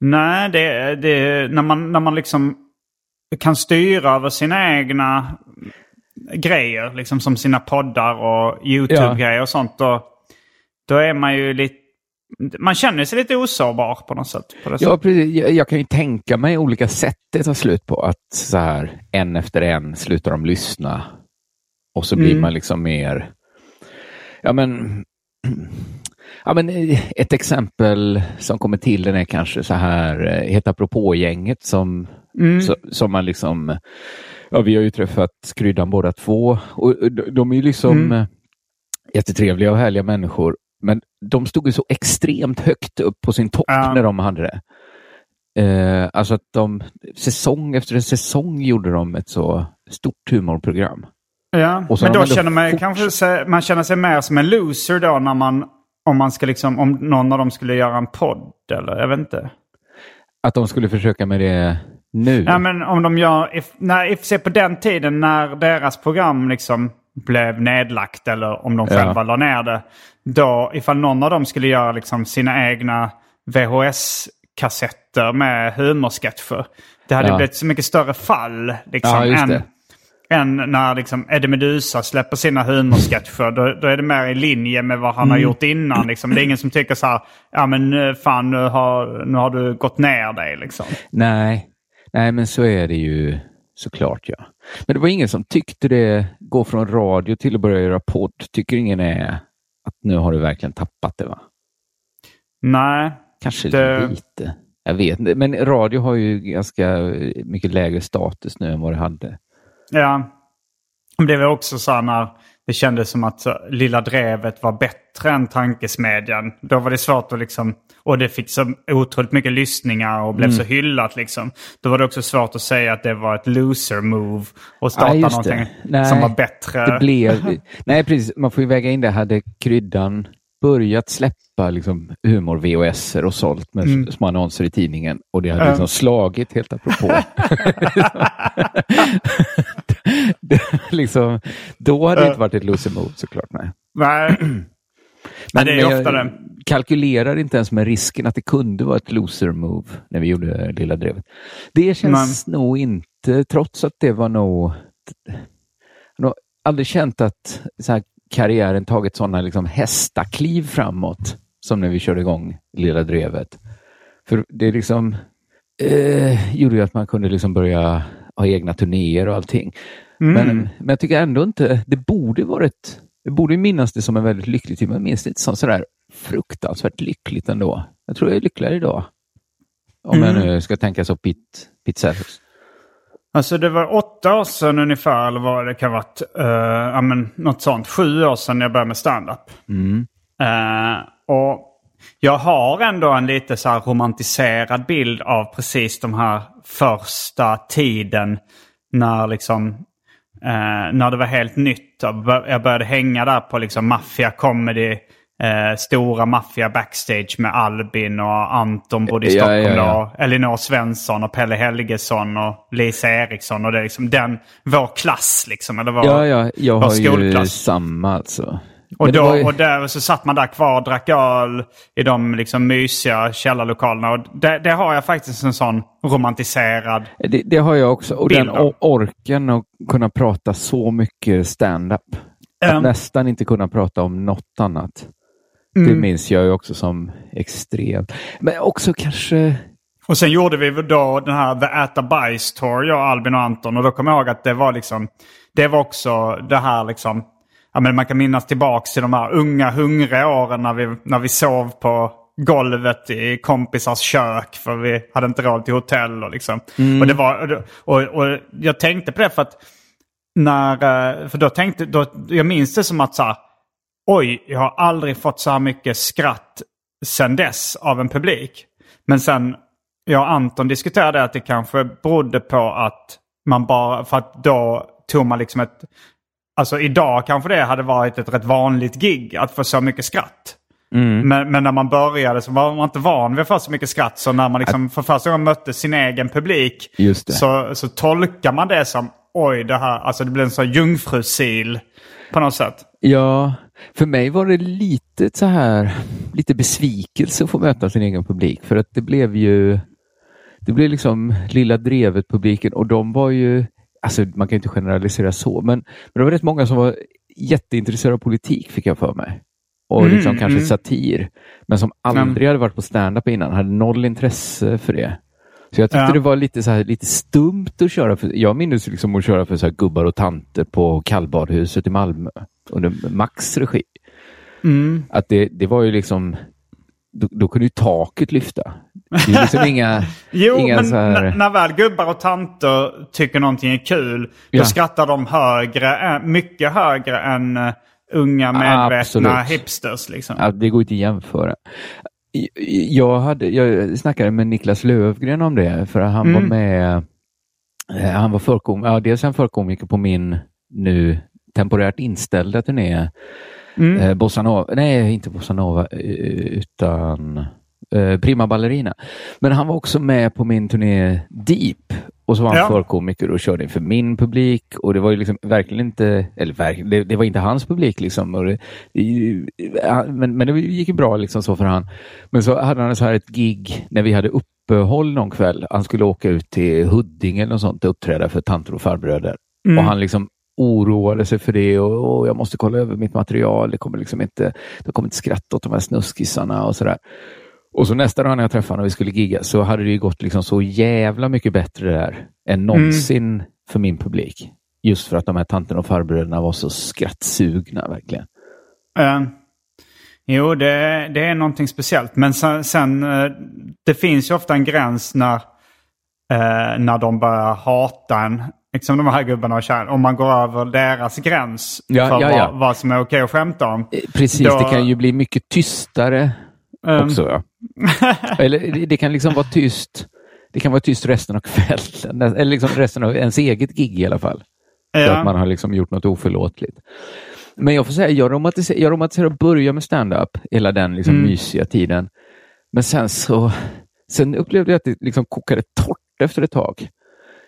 Nej, det, det när man, när man liksom kan styra över sina egna grejer, liksom som sina poddar och YouTube-grejer och sånt. Då, då är man ju lite... Man känner sig lite osårbar på något sätt. På Ja, sättet. precis. Jag, jag kan ju tänka mig olika sätt det tar slut på. Att så här, en efter en slutar de lyssna. Och så blir Mm. man liksom mer... Ja, men... Ja, men eh, ett exempel som kommer till den är kanske så här, eh, Heta apropå-gänget som, Mm. så, som man liksom... Ja, vi har ju träffat Kryddan båda två och eh, de- de är ju liksom Mm. jättetrevliga och härliga människor. Men de stod ju så extremt högt upp på sin topp Ja. när de hade det. Eh, alltså att de säsong efter säsong gjorde de ett så stort humorprogram. Ja, men då känner man forts- kanske sig, man känner sig mer som en loser då när man, om man ska liksom, om någon av dem skulle göra en podd eller jag vet inte. Att de skulle försöka med det nu. Ja men om de gör, if, när, if, se på den tiden när deras program liksom blev nedlagt eller om de Ja. själva la ner det. Då ifall någon av dem skulle göra liksom sina egna VHS-kassetter med humorsketcher. Det hade Ja. blivit så mycket större fall liksom, Ja, än, det. Än när liksom Eddie Meduza släpper sina humorsketcher. Då, då är det mer i linje med vad han har Mm. gjort innan. Liksom. Det är ingen som tycker så här, ja men fan nu har, nu har du gått ner dig liksom. Nej. Nej, men så är det ju såklart. ja. Men det var ingen som tyckte det, gå från radio till att börja göra podd, tycker ingen är att nu har du verkligen tappat det va? Nej, Kanske Det- lite. Jag vet inte, men radio har ju ganska mycket lägre status nu än vad det hade. Ja. Men Det var också så här när det kändes som att Lilla Drevet var bättre än Tankesmedjan. Då var det svårt att liksom... Och det fick så otroligt mycket lyssningar och blev så hyllat liksom. Då var det också svårt att säga att det var ett loser move och starta Ja, någonting Nej, som var bättre. Det blev, nej, precis. Man får ju väga in det. Hade kryddan börjat släppa liksom, humor-VHS och sålt med Mm. små annonser i tidningen och det hade Ja. liksom slagit helt apropå. det, liksom, då hade det inte varit ett loser move såklart. Nej. Nej. Men det är jag ofta det. kalkylerar inte ens med risken att det kunde vara ett loser move när vi gjorde Lilla Drevet. Det känns nog inte, trots att det var nog... Jag har nog aldrig känt att så här, karriären tagit sådana liksom, hästakliv framåt som när vi körde igång Lilla Drevet. För det liksom eh, gjorde ju att man kunde liksom börja ha egna turnéer och allting. Mm. Men, men jag tycker ändå inte, det borde varit, jag borde minnas det som en väldigt lycklig tid, men jag minns det inte som sådär fruktansvärt lyckligt ändå. Jag tror jag är lyckligare idag. Om jag Mm. nu ska tänka så Pete Setters. Alltså det var åtta år sedan ungefär, eller vad det kan ha varit. Uh, ja, men något sånt. Sju år sedan jag började med stand-up. Eh, och jag har ändå en lite så romantiserad bild av precis de här första tiden när liksom eh, när det var helt nytt. Jag började hänga där på liksom maffia comedy. Eh, stora maffia backstage med Albin och Anton bodde i Ja, Stockholm ja, ja. då. Elinor Svensson och Pelle Helgesson och Lisa Eriksson. Och det är liksom den, vår klass liksom. Eller vår, Ja, ja, jag har ju skolklass. samma alltså. Och, då, ju- och där så satt man där kvar och drack öl i de liksom mysiga källarlokalerna. Och det, det har jag faktiskt en sån romantiserad... Det, det har jag också. Och den Bild av. o- orken att kunna prata så mycket stand-up. Att nästan inte kunna prata om något annat. Det Mm. minns jag ju också som extremt. Men också kanske... Och sen gjorde vi då den här The Äta Bajs Tour, jag, Albin och Anton. Och då kommer jag ihåg att det var liksom... Det var också det här liksom... Ja, men man kan minnas tillbaks till de här unga hungriga åren när vi, när vi sov på golvet i kompisars kök för vi hade inte råd till hotell. Och, liksom. och, det var, och, och jag tänkte på det för att när, eh, för då tänkte, då, jag minns det som att så här, oj, jag har aldrig fått så här mycket skratt sen dess av en publik. Men sen, jag och Anton diskuterade att det kanske berodde på att man bara, för att då tog man liksom ett, alltså idag kanske det hade varit ett rätt vanligt gig att få så mycket skratt. Men, men när man började så var man inte van vid att få så mycket skratt. Så när man liksom för första gången mötte sin egen publik så, så tolkar man det som oj, det här, alltså det blir en sån jungfrusil på något sätt. Ja, för mig var det lite så här, lite besvikelse att få möta sin egen publik. För att det blev ju, det blev liksom Lilla Drevet-publiken och de var ju, alltså man kan ju inte generalisera så, men, men det var rätt många som var jätteintresserade av politik fick jag för mig. Och Mm, liksom kanske mm. satir. Men som aldrig hade varit på stand-up innan, hade noll intresse för det. Så jag tyckte Ja. det var lite, så här, lite stumt att köra för, jag minns liksom att köra för så gubbar och tanter på kallbadhuset i Malmö under Max regi. Mm. Att det, det var ju liksom, då, då kunde ju taket lyfta. Det är liksom inga, Jo, inga men här, när väl gubbar och tanter tycker någonting är kul, Ja. då skrattar de högre, än- mycket högre än uh, unga medvetna Absolut. hipsters. Liksom. Ja, det går inte att jämföra. Jag, hade, jag snackade med Niklas Lövgren om det, för han Mm. var med Eh, han var förkomiker, ja, dels är han förkomiker på min nu temporärt inställda turné. Mm. Eh, Bossa Nova, nej inte Bossa Nova, eh, utan eh, Prima Ballerina. Men han var också med på min turné Deep och så var han Ja. förkomiker och körde inför min publik och det var ju liksom verkligen inte, eller verkligen, det, det var inte hans publik liksom. Det, ja, men, men det gick ju bra liksom så för han. Men så hade han så här ett gig när vi hade uppehåll någon kväll. Han skulle åka ut till Huddinge eller något sånt och uppträda för tanter och farbröder. Mm. Och han liksom oroade sig för det och, och jag måste kolla över mitt material. Det kommer liksom inte, de kommer inte skratta åt de här snuskisarna och sådär. Och så nästa dag när jag träffade honom och vi skulle gigga så hade det ju gått liksom så jävla mycket bättre där än någonsin för min publik. Just för att de här tanterna och farbröderna var så skrattsugna verkligen. Eh, jo, det, det är någonting speciellt. Men sen, sen eh, det finns ju ofta en gräns när, eh, när de börjar hata en. Liksom de här gubbarna och tjejerna. Om man går över deras gräns Ja, för ja, ja. Vad, vad som är okej att skämta om. Eh, Precis, Då- det kan ju bli mycket tystare Ehm, också. Ja. Eller det- kan liksom vara tyst. Det kan vara tyst resten av kvällen, eller liksom resten av ens eget gig i alla fall. Ja. att man har liksom gjort något oförlåtligt. Men jag får säga, jag romantiserar, jag romantiserar att börja med stand-up, hela den liksom Mm. mysiga tiden. Men sen så sen upplevde jag att det liksom kokade torrt efter ett tag.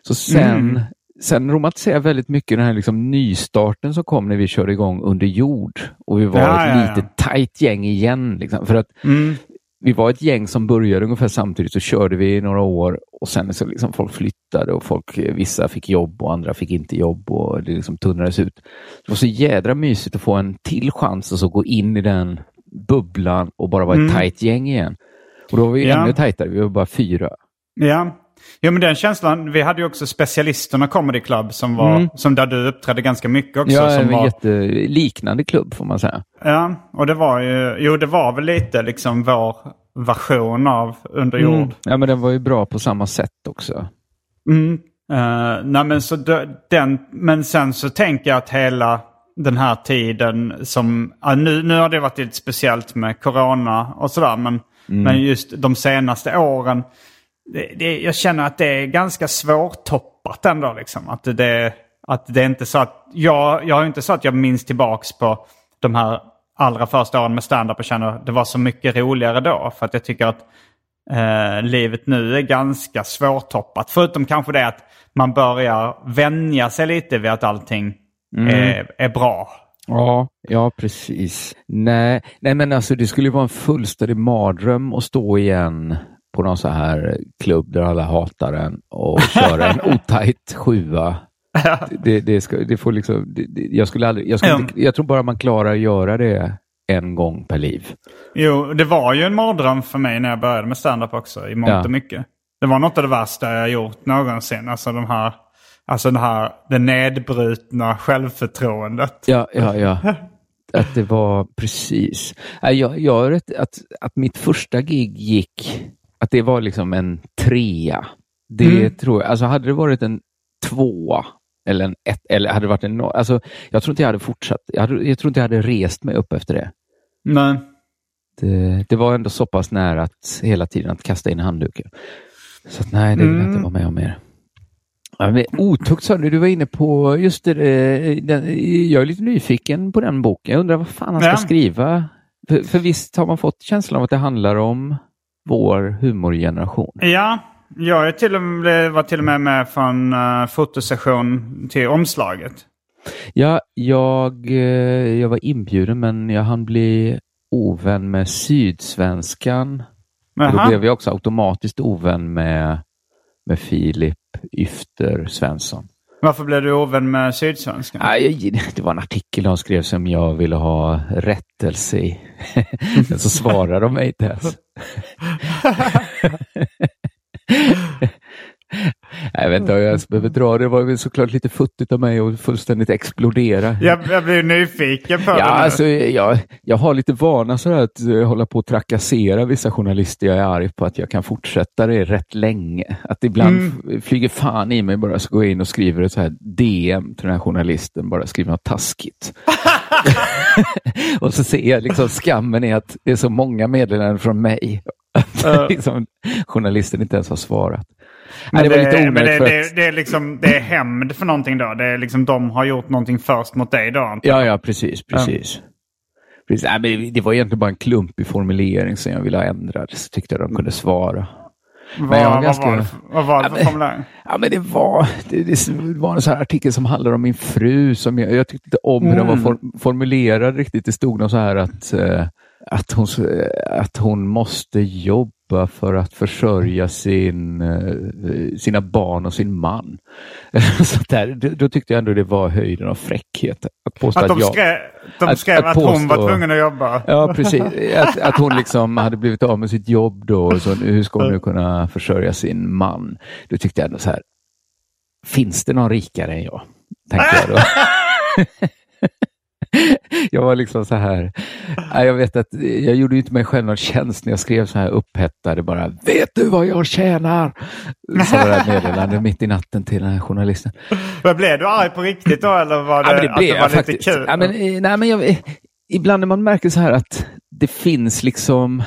Så sen, Mm. Sen romantiserar jag väldigt mycket den här liksom nystarten som kom när vi körde igång under jord. Och vi var Ja, ett ja, ja. litet tajt gäng igen. Liksom, för att Mm. vi var ett gäng som började ungefär samtidigt, så körde vi i några år och sen så liksom folk flyttade och folk, vissa fick jobb och andra fick inte jobb och det liksom tunnades ut. Det var så jädra mysigt att få en till chans och så gå in i den bubblan och bara vara ett Mm. tajt gäng igen. Och då var vi Ja. ännu tajtare, vi var bara fyra. Ja. Jo men den känslan, vi hade ju också specialisterna Comedy Club som var, Mm. som där du uppträdde ganska mycket också. Ja, som en var, jätteliknande klubb får man säga. ja, och det var ju, jo det var väl lite liksom vår version av Under jord. Mm. Ja, men den var ju bra på samma sätt också. Mm. Eh, nej, men, så den, men sen så tänker jag att hela den här tiden som... ja, nu, nu har det varit lite speciellt med corona och sådär. Men, men just de senaste åren. Det, det, jag känner att det är ganska svårtoppat ändå. Liksom. Att, det, att det är inte så att... Jag, jag har inte så att jag minns tillbaks på de här allra första åren med stand-up och känner att det var så mycket roligare då. För att jag tycker att eh, livet nu är ganska svårtoppat. Förutom kanske det att man börjar vänja sig lite vid att allting är, är bra. Ja, ja precis. Nej, nej, men alltså det skulle vara en fullständig mardröm att stå igen på någon så här klubb där alla hatar en och köra en otajt sjua. Det, det, ska, det får liksom, det, jag, skulle aldrig, jag, skulle inte, jag tror bara man klarar att göra det en gång per liv. Jo, det var ju en mardröm för mig när jag började med stand-up också i mångt Ja. och mycket. Det var något av det värsta jag gjort någonsin. Alltså de här, alltså det här, det nedbrutna självförtroendet. Ja, ja, ja. Att det var precis. Jag, jag att, att mitt första gig gick, att det var liksom en trea. Det Mm. tror jag. Alltså hade det varit en tvåa eller en ett, eller hade det varit en noll. Alltså, jag tror inte jag hade fortsatt. Jag, hade, jag tror inte jag hade rest mig upp efter det. Nej. Det, det var ändå så pass nära att hela tiden att kasta in handduken. Så att, nej, det vill jag Mm. inte vara med om mer. Ja, otukt sa du, du var inne på just det, eh, den, jag är lite nyfiken på den boken. Jag undrar vad fan han ska Ja. skriva. För, för visst har man fått känslan av att det handlar om vår humorgeneration. Ja, jag är till och med, var till och med med från uh, fotosession till omslaget. Ja, jag, eh, jag var inbjuden men jag hann bli ovän med Sydsvenskan. Då blev jag också automatiskt ovän med, med Filip Yfter Svensson. Varför blev du ovän med Sydsvenskan? Nej, det var en artikel de skrev som jag ville ha rättelse i. Men så svarade de mig inte ens. Jag vet inte om jag ens behöver dra det. Var väl såklart lite futtigt av mig att fullständigt explodera. Jag, jag blir nyfiken på Ja, det alltså, jag, jag har lite vana sådär att eh, hålla på att trakassera vissa journalister. Jag är arg på att jag kan fortsätta det rätt länge. Att ibland Mm. flyger fan i mig bara så går jag in och skriver ett så här DM till den här journalisten, bara skriver något taskigt. och så ser jag liksom skammen i att det är så många meddelanden från mig. Att liksom, journalisten inte ens har svarat. Nej, det var lite men det, det, det, är liksom, det är hämnd för någonting då. Det är liksom de har gjort någonting först mot dig då. Ja, ja, precis, precis. precis. Nej, men det- det var egentligen bara en klumpig formulering som jag ville ha ändrad. Så tyckte jag de kunde svara. Vad, jag var vad, ganska- var, det vad var det för Ja, men- formulering? Ja, men det var, det, det var en sån här artikel som handlar om min fru. Som jag, jag tyckte inte om hur den var for, formulerad riktigt. Det stod något så här att, eh, att, hon, att hon måste jobba för att försörja sin, eh, sina barn och sin man. så där, då, tyckte jag ändå det var höjden av fräckhet. Att påstå Att att, de jag... skrev, de att- skrev att att, hon var påstå- tvungen att jobba. Ja, precis. Att, att hon liksom hade blivit av med sitt jobb då. Så, hur ska hon nu kunna försörja sin man? Då tyckte jag ändå så här. Finns det någon rikare än jag? Tänkte jag då. jag var liksom så här. Jag vet att jag gjorde inte mig själv någon tjänst när jag skrev så här upphettade bara. Vet du vad jag tjänar? Så var det meddelande mitt i natten till den här journalisten. Men blev du arg på riktigt då eller var det, Ja, det att det var lite faktiskt. kul? Ja, men, eh, nej, men jag, eh, ibland när man märker så här att det finns liksom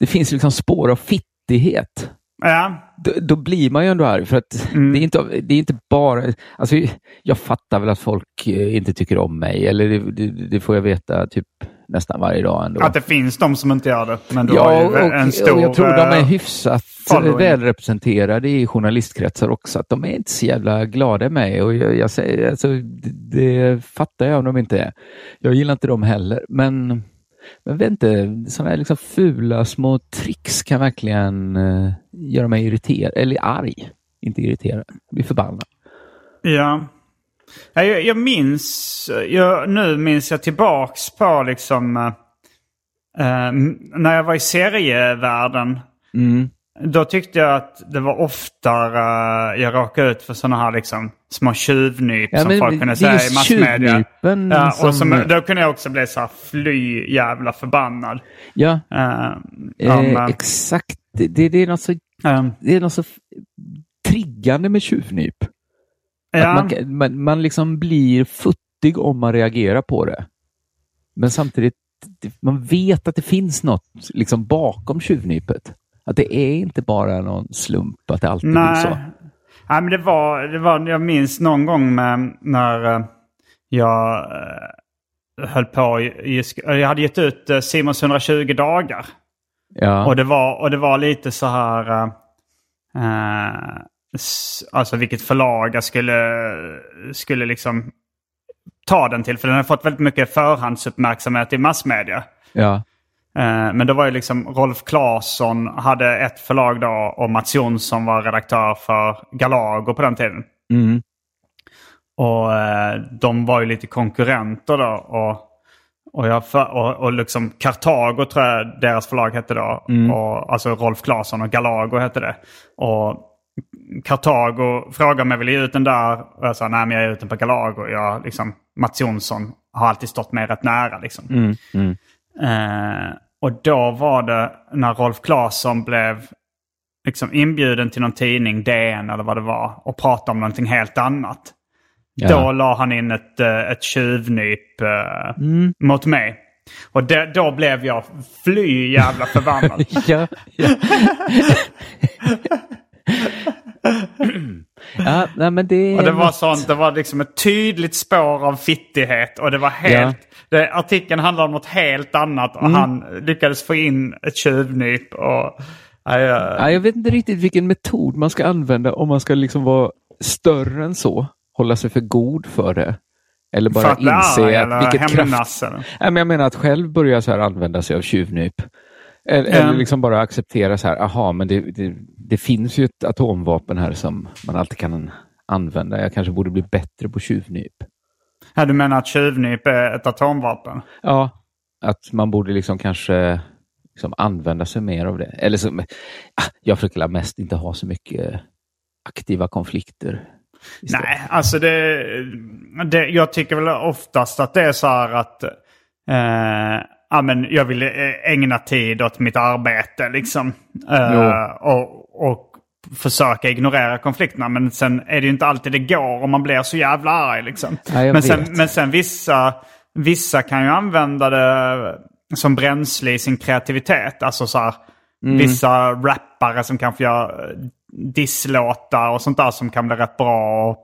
det finns liksom spår av fittighet. ja. Då, då blir man ju ändå arg för att Mm. det, är inte, det är inte bara... Alltså, jag fattar väl att folk eh, inte tycker om mig, eller det, det, det får jag veta typ nästan varje dag ändå. Att det finns de som inte gör det. Men du Ja, har ju och, en stor... och jag tror de är eh, hyfsat following. välrepresenterade i journalistkretsar också. Att de är inte så jävla glada med och jag, jag säger, alltså, det, det fattar jag om de inte är. Jag gillar inte dem heller, men men inte, sådana här liksom fula små tricks kan verkligen eh, göra mig irriterad, eller arg. Inte irriterad, bli förbannad. Ja. Ja, Jag, jag minns, jag, nu minns jag tillbaks på liksom eh, när jag var i serievärlden. Mm. Då tyckte jag att det var oftare eh, jag råkade ut för sådana här liksom små tjuvnyp Ja, som men folk kunde säga i massmedia. Ja, och som- då kunde jag också bli så här fly jävla förbannad. Ja, Eh, eh, om, eh, exakt. Det, det, är något så, eh, det är något så triggande med tjuvnyp. ja. Man, man, man liksom blir futtig om man reagerar på det. Men samtidigt, man vet att det finns något liksom bakom tjuvnypet. Att det är inte bara någon slump att det alltid blir så. Nej. Nej, men det var, det var, jag minns någon gång med, när eh, jag eh, höll på, i- jag hade gett ut eh, Simons 120 dagar. Ja. Och, det var, och det var lite så här, eh, eh, alltså vilket förlag jag skulle, skulle liksom ta den till. För den har fått väldigt mycket förhandsuppmärksamhet i massmedia. ja. Eh, Men det var ju liksom Rolf Claesson hade ett förlag då och Mats Jonsson var redaktör för Galago på den tiden. Mm. Och eh, de var ju lite konkurrenter då. Och, och, jag för, och, och liksom Kartago tror jag deras förlag hette då. Och, alltså Rolf Claesson och Galago hette det. Och Kartago frågade om jag ville ge ut den där. Och jag sa nej men jag ger ut den på Galago. Jag, liksom, Mats Jonsson har alltid stått mig rätt nära liksom. Mm. Mm. Eh, och då var det när Rolf Claesson blev liksom inbjuden till någon tidning, DN eller vad det var, och pratade om någonting helt annat. Ja. Då la han in ett, eh, ett tjuvnyp eh, Mm. mot mig. Och det, då blev jag fly jävla förbannad. ja, ja. ja, nej, men det, Och det var sånt, det var liksom ett tydligt spår av fittighet. Och det var helt... Det, artikeln handlade om något helt annat och han lyckades få in ett tjuvnyp. Och, ja, ja. Ja, jag vet inte riktigt vilken metod man ska använda om man ska liksom vara större än så. Hålla sig för god för det. Eller bara att inse eller att vilket kraft... hämnas. Nej, men jag menar att själv börja så här använda sig av tjuvnyp. Eller, Ja. eller liksom bara acceptera så här, aha, men det, det, det finns ju ett atomvapen här som man alltid kan använda. Jag kanske borde bli bättre på tjuvnyp. Ja, du menar att tjuvnyp är ett atomvapen? Ja, att man borde liksom kanske liksom använda sig mer av det. Eller så, ah, jag försöker mest inte ha så mycket aktiva konflikter. istället. Nej, alltså det, det... Jag tycker väl oftast att det är så här att... Eh, ja, men jag vill eh, ägna tid åt mitt arbete liksom. Eh, och, och försöka ignorera konflikterna. Men sen är det ju inte alltid det går om man blir så jävla arg. Liksom. Ja, men, sen, men sen vissa, vissa kan ju använda det som bränsle i sin kreativitet. Alltså så här, Mm. vissa rappare som kanske gör disslåtar och sånt där som kan bli rätt bra. Och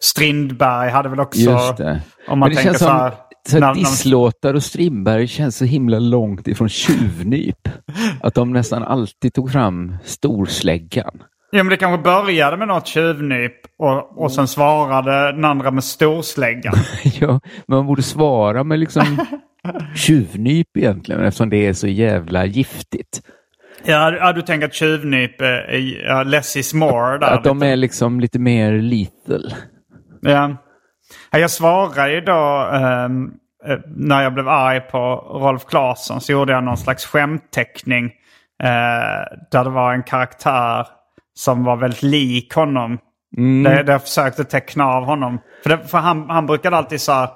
Strindberg hade väl också... Om man tänker så här... som så när- disslåtar och Strindberg känns så himla långt ifrån tjuvnyp. Att de nästan alltid tog fram storsläggan. Ja, men det kanske började med något tjuvnyp och, och sen svarade den andra med storsläggan. ja, men man borde svara med liksom tjuvnyp egentligen eftersom det är så jävla giftigt. ja, du tänker att tjuvnyp är ja, less is more där. Att de är liksom lite mer lethal. Ja. Ja, Jag svarade ju då ehm, eh, när jag blev arg på Rolf Claesson så gjorde jag någon slags skämtteckning eh, där det var en karaktär som var väldigt lik honom. Där, där jag försökte teckna av honom. För, det, för han, han brukade alltid så här,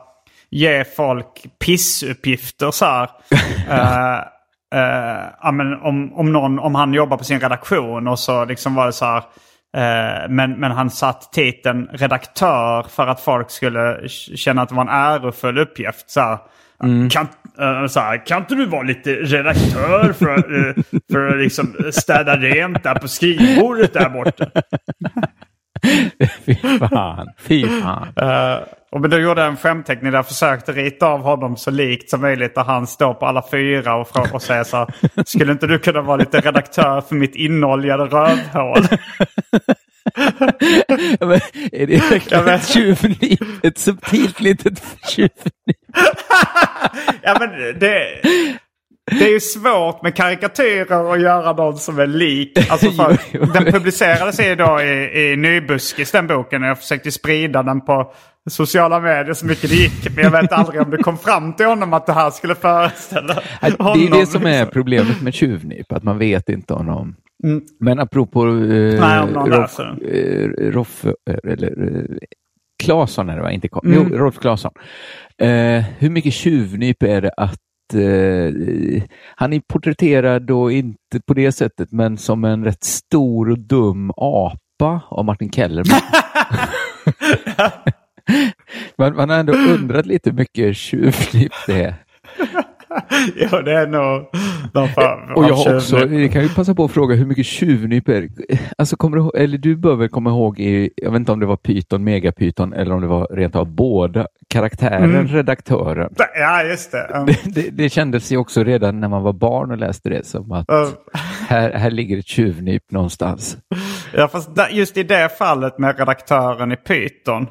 ge folk pissuppgifter så här. Eh, eh, ja, men om, om, någon, om han jobbar på sin redaktion och så liksom var det så här. Eh, men, men han satt titeln redaktör för att folk skulle känna att det var en ärofull uppgift. Så här. Kan, eh, så här, kan inte du vara lite redaktör för, eh, för att liksom städa rent där på skrivbordet där borta? Fy fan, fy fan. Uh, och men då gjorde jag en skämtteckning där jag försökte rita av honom så likt som möjligt där han står på alla fyra och, och säger så här. Skulle inte du kunna vara lite redaktör för mitt inoljade rövhål? Ja, men är det verkligen vet. ett tjuvnyp? Ett subtilt litet tjuvnyp? ja men det, det är ju svårt med karikatyrer att göra någon som är lik. Alltså för, Jo, jo. Den publicerades ju då i, i Nybuskis den boken och jag försökte sprida den på sociala medier så mycket det gick. Men jag vet aldrig om det kom fram till honom att det här skulle föreställa Det honom. är det som är liksom. problemet med tjuvnyp, att man vet inte om någon... Men apropå eh, Nej, Rolf, läser. eh, Rolf, eh, eller eh, Claesson är det va? Inte Mm. jo, Rolf Claesson. Eh, hur mycket tjuvnyp är det att eh, han är porträtterad då inte på det sättet, men som en rätt stor och dum apa av Martin Kellerman. man, man har ändå undrat lite hur mycket tjuvnyp det är. Ja, det är nog någon form Och jag också, jag kan ju passa på att fråga hur mycket tjuvnyp är det? Alltså kommer du, eller du bör väl komma ihåg, i, jag vet inte om det var Python, Megapython eller om det var rent av båda, karaktären, Mm. redaktören. Ja, just det. Um, Det, det, det kändes ju också redan när man var barn och läste det som att um, här, här ligger ett tjuvnyp någonstans. Ja, fast just i det fallet med redaktören i Python.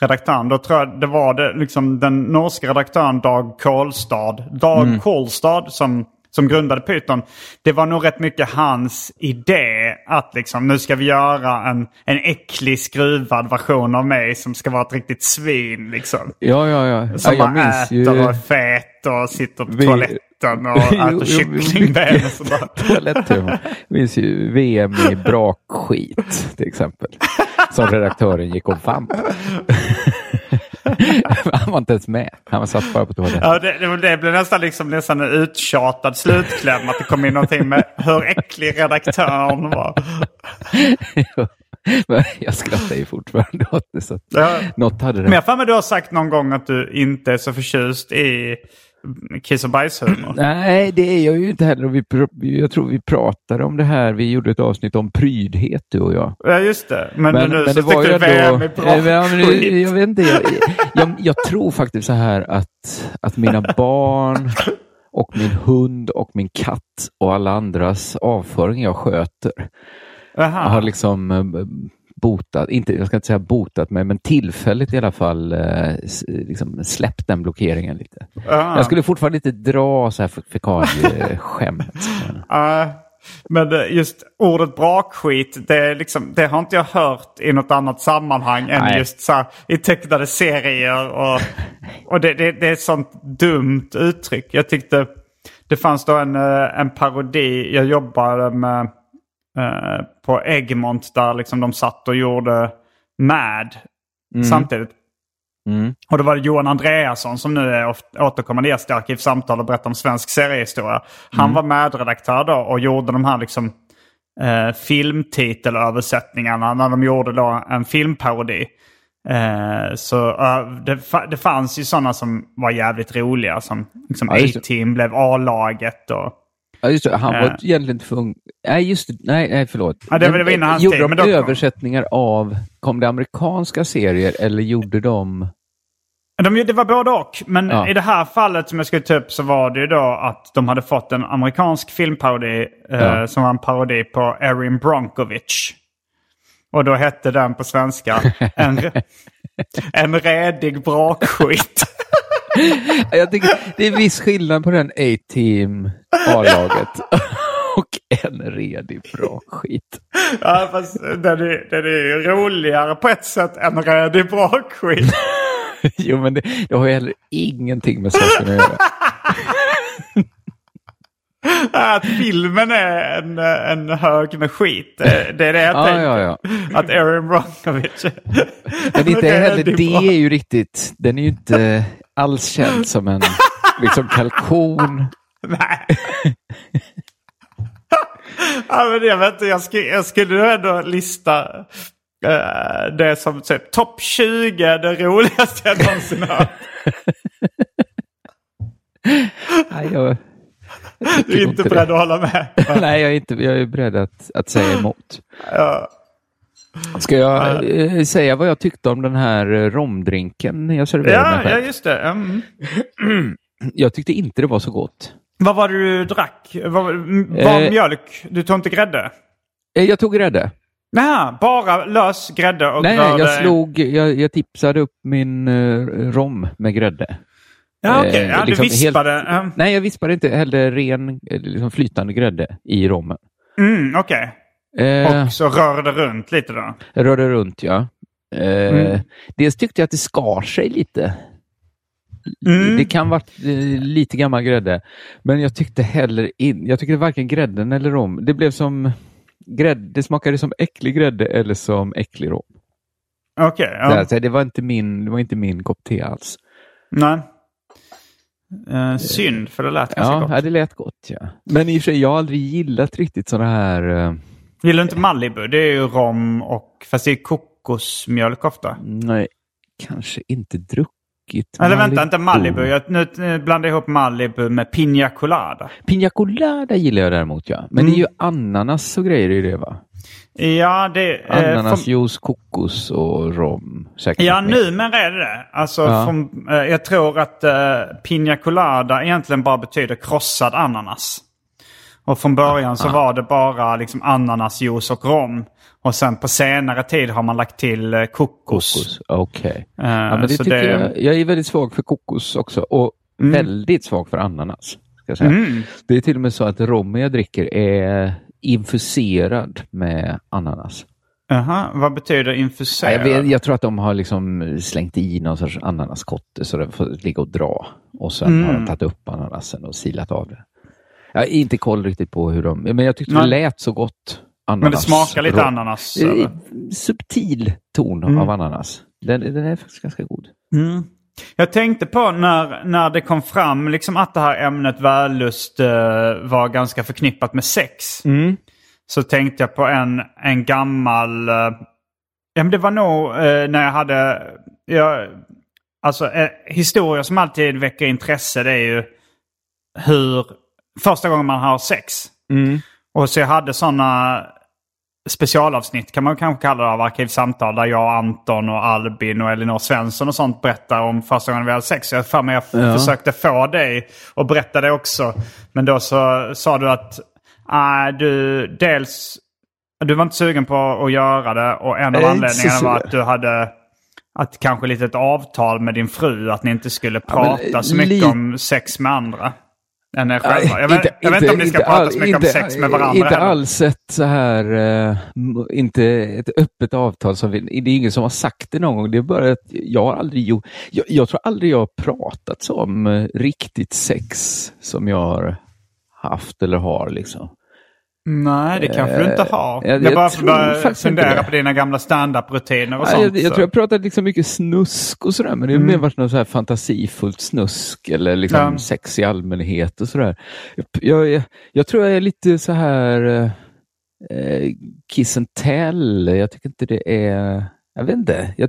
Redaktören, då tror jag det var det, liksom den norska redaktören Dag Kolstad. Dag Mm. Kolstad som, som grundade Python. Det var nog rätt mycket hans idé att liksom nu ska vi göra en, en äcklig skruvad version av mig som ska vara ett riktigt svin liksom. Ja, ja, ja. Som ja jag bara äter ju... och är fet och sitter på Vi- toaletten och Jo, äter jo, kycklingben och sådär. Toaletthumor. Minns ju VM i brakskit till exempel. Som redaktören gick och vann. Han var inte ens med. Han var satt bara på toaletten. Ja, det, det, blev nästan, liksom, nästan en uttjatad slutkläm. Att det kom in någonting med hur äcklig redaktören var. Men jag skrattar ju fortfarande åt det. Så att Ja. något hade Men det. jag har för mig du har sagt någon gång att du inte är så förtjust i kiss och bajshumor. Nej, det är jag ju inte heller. Vi, jag tror vi pratade om det här. Vi gjorde ett avsnitt om prydhet, du och jag. Ja, just det. Men, Men, nu men så det var du ändå... bra men, men, jag vet inte. Jag, jag, jag tror faktiskt så här att, att mina barn och min hund och min katt och alla andras avföring jag sköter Aha. har liksom eh, botat, inte, jag ska inte säga botat mig, men tillfälligt i alla fall eh, liksom släppt den blockeringen lite. Aha. Jag skulle fortfarande inte dra så här fekalieskämt. Ja, men det- just ordet brakskit, det, liksom, det har inte jag hört i något annat sammanhang än Nej. just så här, i tecknade serier. Och, och det, det, det är ett sånt dumt uttryck. Jag tyckte det fanns då en, eh, en parodi, jag jobbade med eh, på Egmont där liksom de satt och gjorde Mad samtidigt. Mm. Och då var det Johan Andreasson som nu är återkommande gäst i Arkivsamtal och berättar om svensk seriehistoria. Han var medredaktör då och gjorde de här liksom eh, filmtitelöversättningarna när de gjorde då en filmparodi. Eh, så eh, det, det fanns ju sådana som var jävligt roliga som liksom Ja. A-Team blev A-laget och Ja, just det. Han Eh. var egentligen tvungen... Nej, just det. Nej, nej förlåt. Ja, det var- det var innan hans gjorde tid, de då- översättningar av... Kom det amerikanska serier eller gjorde de... De, det var både och. Men Ja. i det här fallet som jag skulle ta upp så var det ju då att de hade fått en amerikansk filmparodi eh, Ja. som var en parodi på Erin Brockovich. Och då hette den på svenska En, en redig brakskit. Jag tycker det är viss skillnad på den A-team A-laget och en redig bra skit. ja, fast den är, den är ju roligare på ett sätt än redig brakskit. Jo, men det, det har ju heller ingenting med saken att göra. Att filmen är en, en hög med skit. Det, är det jag Ja, tänker. ja, ja. Att Erin Brockovich Men inte är heller det bra- är ju riktigt, den är ju inte alls känd som en liksom kalkon. Nej. ja, men jag vet inte, jag skulle, jag skulle ändå lista eh, det som typ, topp 20 det roligaste jag någonsin hört. Nej, jag, Du är inte beredd det. att hålla med. nej, jag är, inte, jag är beredd att, att säga emot. Ja. Ska jag eh, säga vad jag tyckte om den här eh, romdrinken jag serverade Ja, ja, just det. Mm. Jag tyckte inte det var så gott. Vad var det du drack? Vad, var Eh. mjölk? Du tog inte grädde? Eh, Jag tog grädde. Nej, bara lös grädde och Nej, rörde- jag slog, jag, jag tipsade upp min uh, rom med grädde. Ja, okej. eh, Ja, liksom du vispade. Mm, Nej, jag vispade inte heller ren, eh, liksom flytande grädde i rommen. Mm, okej. Eh, Och så rörde runt lite då? rörde runt, ja. Eh, Mm. Dels tyckte jag att det skar sig lite. Mm. Det kan vara eh, lite gammal grädde. Men jag tyckte heller in, jag tyckte varken grädden eller rom. Det blev som grädde, det smakade som äcklig grädde eller som äcklig rom. Okej, ja. Det, alltså, det, var inte min, det var inte min kopp te alls. Nej. Eh, synd, för det lät ganska Ja, gott. ja, det lät gott. Ja. Men i och för sig, jag har aldrig gillat riktigt sådana här... eh, Gillar du inte Malibu? Det är ju rom och... Fast det är kokosmjölk ofta. nej, kanske inte druckit Eller vänta, inte Malibu. Jag nu, blandar jag ihop Malibu med Pina Colada. Pina colada gillar jag däremot, ja. Men det är ju ananas och grejer i det, va? Ja, det... eh, Ananasjuice, kokos och rom. Säkert Ja, numera är det det. Alltså, Ja. från, eh, jag tror att uh, Pina Colada egentligen bara betyder krossad ananas. Och från början så var det bara liksom ananasjuice och rom. Och sen på senare tid har man lagt till eh, kokos. Kokos, okej. Eh, Ja, men det tycker det- jag, jag är väldigt svag för kokos också och väldigt svag för ananas. Ska säga. Mm. Det är till och med så att rommen jag dricker är infuserad med ananas. Jaha, vad betyder infuserad? jag, vet, jag tror att de har liksom slängt i någon sorts ananaskotte så den får ligga och dra. Och sen Mm. har de tagit upp ananasen och silat av det. Jag har inte koll riktigt på hur de... Men jag tyckte Nej. det lät så gott. Ananas. Men det smakar lite ananas. Eh, eller? Subtil ton Mm. av ananas. Den, den är faktiskt ganska god. Mm. Jag tänkte på när, när det kom fram liksom att det här ämnet vällust eh, var ganska förknippat med sex. Mm. Så tänkte jag på en, en gammal... eh, ja, men det var nog eh, när jag hade... Jag, alltså eh, historier som alltid väcker intresse det är ju hur... Första gången man har sex. Mm. Och så jag hade sådana specialavsnitt kan man kanske kalla det av Arkivsamtal där jag, Anton och Albin och Elinor Svensson och sånt berättar om första gången vi hade sex. Jag för mig jag Ja. försökte få dig att berätta det också. Men då så sa du att äh, du dels du var inte sugen på att göra det och en av anledningarna var att du hade att kanske lite ett avtal med din fru att ni inte skulle Ja, prata så mycket om sex med andra. Än er själva. Jag vet, jag vet inte om ni ska inte prata all- så mycket om inte- sex med varandra Inte heller. alls ett så här, m- inte ett öppet avtal. Som vi, det är ingen som har sagt det någon gång. Det är bara att jag har aldrig gjort, jag, jag tror aldrig jag har pratat om eh, riktigt sex som jag har haft eller har liksom. Nej, det kanske du inte har. jag- jag, bara inte fundera det. på dina gamla standup-rutiner och Nej, sånt. jag, jag så. tror jag pratat liksom mycket snusk och sådär, men det har mer varit något så här fantasifullt snusk eller liksom Mm. Ja. sex i allmänhet och sådär. Jag, jag, jag tror jag är lite så här eh, eh, kiss and tell. Jag tycker inte det är, jag vet inte, jag,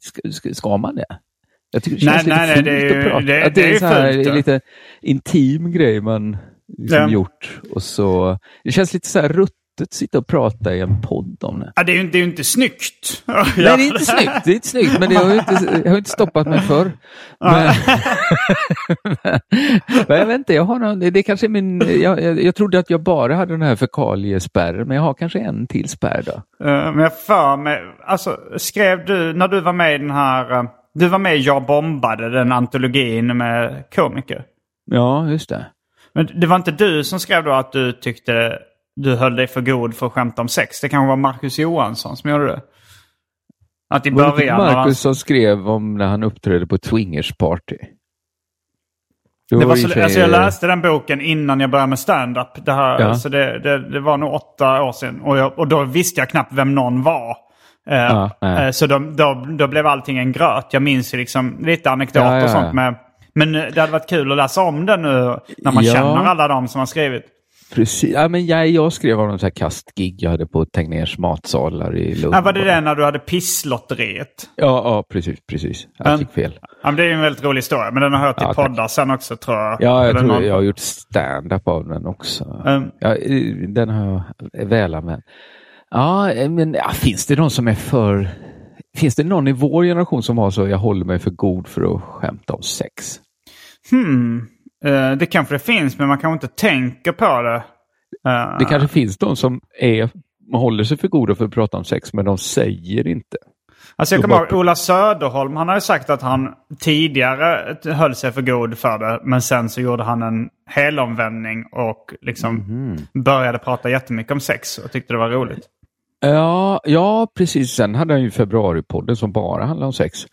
ska, ska, man det? Jag tycker det Nej, känns nej, nej, lite det är fult att prata. det- att det är är så här, fult, ja. lite intim grej man liksom Ja. gjort. Och så, det känns lite så här ruttet att sitta och prata i en podd om det. Ja, det, är ju, det är ju inte snyggt. Nej, det är inte snyggt. Det är inte snyggt, men det har ju inte, har inte stoppat mig förr. Men, men jag vet inte, jag har någon, det kanske min, jag, jag, jag trodde att jag bara hade den här fekaliespärren, men jag har kanske en till spärr då. Eh, Men jag för mig, alltså skrev du, när du var med i den här, eh, du var med i Jag bombade, den antologin med komiker. Ja, just det. Men det var inte du som skrev då att du tyckte du höll dig för god för att skämta om sex? Det kanske var Marcus Johansson som gjorde det? Att i Var det början... när han- Marcus som skrev om när han uppträdde på swingersparty? Det Det var så, sig- alltså jag läste den boken innan jag började med stand-up. Det, här, Ja. så det, det, det var nog åtta år sedan. Och, jag, och då visste jag knappt vem någon var. Eh, Ja, eh, så då, då, då blev allting en gröt. Jag minns ju liksom lite anekdoter och sånt. Med, men eh, det hade varit kul att läsa om den nu när man Ja. känner alla de som har skrivit. Precis. Ja, men jag, jag skrev om någon kastgig jag hade på Tegnérs matsalar i Lund. Ja, var det det när du hade pisslotteriet? Ja, ja precis. precis. Jag Men- gick fel. Ja, men det är en väldigt rolig historia. Men den har hört i Ja, tack. poddar sen också tror jag. Ja, jag tror någon- jag har gjort stand-up av den också. Mm. Ja, den har jag väl använd. Ja, men ja, finns det någon som är för... Finns det någon i vår generation som har så jag håller mig för god för att skämta om sex? Hmm. Eh, det kanske det finns, men man kanske inte tänker på det. Eh, Det kanske finns de som är, håller sig för goda för att prata om sex, men de säger inte. Alltså jag kommer ihåg Ola Söderholm, han har ju sagt att han tidigare höll sig för god för det. Men sen så gjorde han en helomvändning och liksom Mhm. började prata jättemycket om sex och tyckte det var roligt. Ja, ja, precis. Sen hade han ju februaripodden som bara handlade om sex.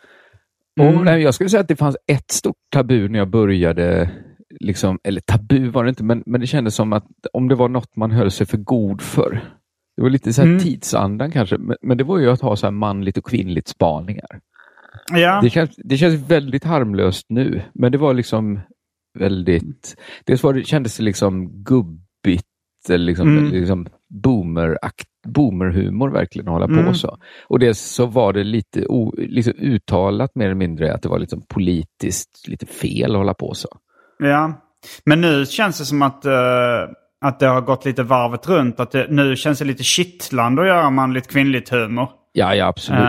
Mm. Och, nej, jag skulle säga att det fanns ett stort tabu när jag började, liksom, eller tabu var det inte, men, men det kändes som att om det var något man höll sig för god för. Det var lite så här Mm. tidsandan kanske, men, men det var ju att ha så här manligt och kvinnligt spaningar. Ja, Det känns, det känns väldigt harmlöst nu, men det var liksom väldigt... Dels var det, kändes det liksom gubbigt, eller liksom, Mm. liksom boomer boomerhumor verkligen att hålla på Mm. så. Och dels så var det lite o, liksom uttalat mer eller mindre att det var liksom politiskt lite fel att hålla på så. ja. Men nu känns det som att, eh, att det har gått lite varvet runt. Att det, nu känns det lite kittlande att göra manligt kvinnligt humor. Ja, ja absolut.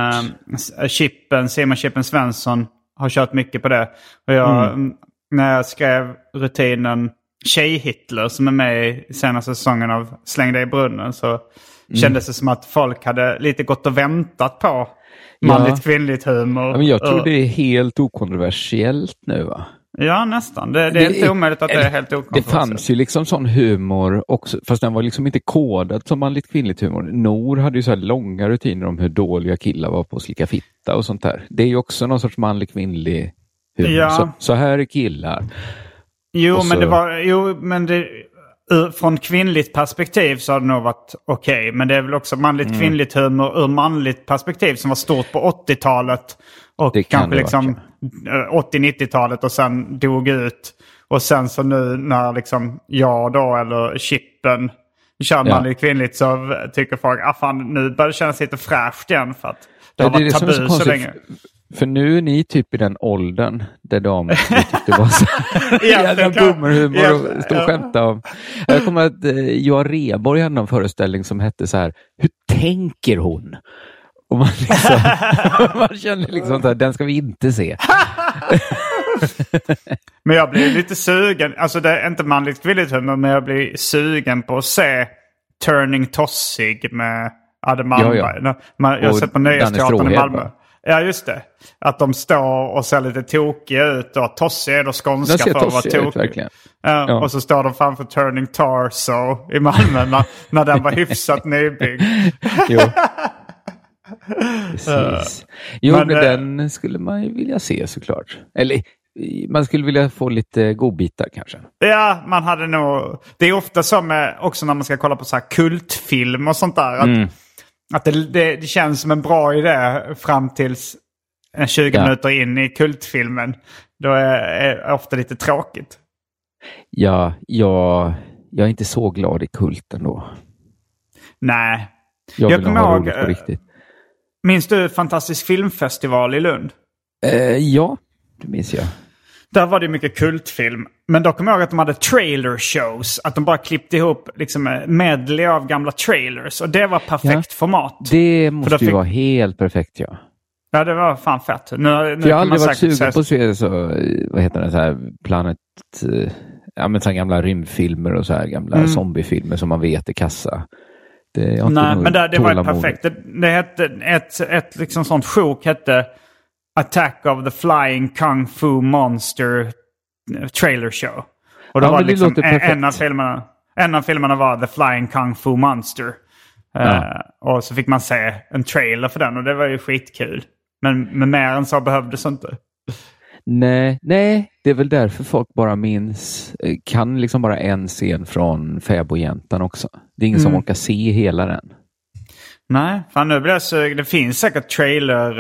Uh, Chippen, Simon Chippen Svensson har kört mycket på det. Och jag, Mm. När jag skrev rutinen Tjej-Hitler som är med i senaste säsongen av Släng dig i brunnen så kändes det som att folk hade lite gått och väntat på manligt kvinnligt humor. ja, men jag tror Och- det är helt okontroversiellt nu va? Ja, nästan. Det, det är inte omöjligt att det är helt Det okontroversiellt. fanns ju liksom sån humor också, fast den var liksom inte kodad som manligt kvinnligt humor. Nor hade ju så här långa rutiner om hur dåliga killar var på att slicka fitta och sånt där. Det är ju också någon sorts manlig kvinnlig humor. Ja. Så, så här är killar. Jo, Och men så- det var... Jo, men det... Från kvinnligt perspektiv så har det nog varit okej. Men det är väl också manligt Mm. kvinnligt humor ur manligt perspektiv som var stort på 80-talet. Och kan kanske liksom eh, 80-90-talet och sen dog ut. Och sen så nu när liksom jag då eller Chippen kör Ja. manligt kvinnligt så tycker folk att ah, fan, nu börjar det kännas lite fräscht igen för att det har Ja, varit tabu så, länge. För, nu är ni typ i den åldern där de tyckte var så Ja, jävla boomerhumor och stå och skämta om. Jag kommer att eh, Johan Rheborg hade någon föreställning som hette så här, hur tänker hon? Och man, liksom, man känner liksom så här, den ska vi inte se. Men jag blir lite sugen, alltså det är inte manligt kvinnligt humor, men jag blir sugen på att se Turning Tossig med Adde Malmberg. Ja, ja. Jag har sett på Nöjesteatern i Malmö. va? Ja, just det. Att de står och ser lite tokiga ut. Och Tossig är då skånska för att vara tossig ut, tokig. verkligen. Ja, Ja. Och så står de framför Turning Torso i Malmö när, när den var hyfsat nybyggd. Jo. Precis. Jo, Men, men, eh, den skulle man ju vilja se såklart. Eller man skulle vilja få lite godbitar kanske. Ja, man hade nog... Det är ofta så med, också när man ska kolla på så här kultfilm och sånt där. Att, Mm. Att det, det, det känns som en bra idé fram tills eh, 20 Ja. minuter in i kultfilmen. Då är är ofta lite tråkigt. Ja, jag, jag är inte så glad i kulten då. Nej. Jag, Jag vill kommer ha ihåg, roligt på eh, riktigt. Minns du Fantastisk filmfestival i Lund? Eh, ja, det minns jag. Där var det mycket kultfilm. Men då kommer jag ihåg att de hade trailer shows. Att de bara klippte ihop liksom medley av gamla trailers. Och det var perfekt Ja. format. Det måste då ju fick- vara helt perfekt ja. Ja, det var fan fett. Nu, nu jag har aldrig varit sugen säga- på att se så, eh, vad heter det, så här Planet, eh, ja men så här gamla rymdfilmer och så här gamla zombiefilmer som man vet är kassa. Det, Nej, men det, det var perfekt. Det, det hette, ett, ett liksom sånt sjok hette Attack of the Flying Kung Fu Monster Trailer Show. Och det Ja, var det liksom en, en, av filmerna, en av filmerna var The Flying Kung Fu Monster. Ja. Eh, och så fick man se en trailer för den och det var ju skitkul. Men, men mer än så behövdes inte. Nej, nej, det är väl därför folk bara minns, eh, kan liksom bara en scen från Fäbodjäntan också. Det är ingen Mm. som orkar se hela den. Nej, fan nu blir sugen. Det finns säkert trailer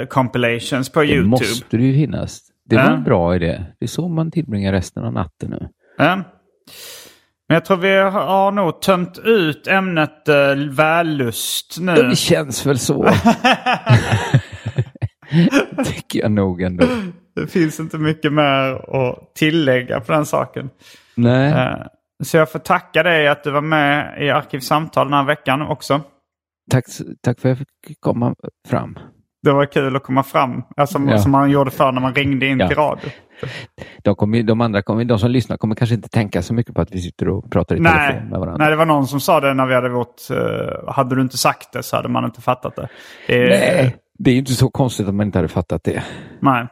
eh, compilations på Det YouTube. måste det ju finnas. Det var Ja. en bra idé. Det är så man tillbringar resten av natten nu. Ja. Men jag tror vi har, har nog tömt ut ämnet uh, vällust nu. Det känns väl så. Tycker jag nog ändå. Det finns inte mycket mer att tillägga på den saken. Nej, Eh, Så jag får tacka dig att du var med i Arkivsamtal den här veckan också. Tack, tack för att jag fick komma fram. Det var kul att komma fram, alltså, som, Ja. som man gjorde förr när man ringde in Ja. till radio. De, kommer, de andra kommer, de som lyssnar kommer kanske inte tänka så mycket på att vi sitter och pratar i Nej, telefon med varandra. nej, det var någon som sa det när vi hade gjort... eh, hade du inte sagt det så hade man inte fattat det. det är- Nej, det är ju inte så konstigt att man inte hade fattat det. nej.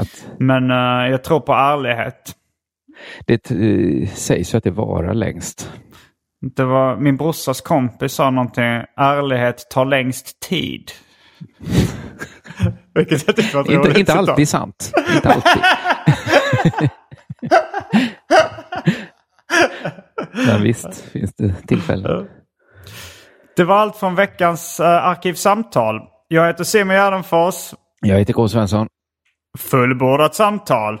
Att Men eh, jag tror på ärlighet. det eh, sägs ju att det varar längst. Det var min brorsas kompis sa någonting. Ärlighet tar längst tid. Vilket jag tycker var Inte, roligt inte alltid sant. Inte alltid. Men visst finns det tillfällen. Det var allt från veckans uh, Arkivsamtal. Jag heter Simon Gärdenfors. Jag heter K. Svensson. Fullbordat samtal.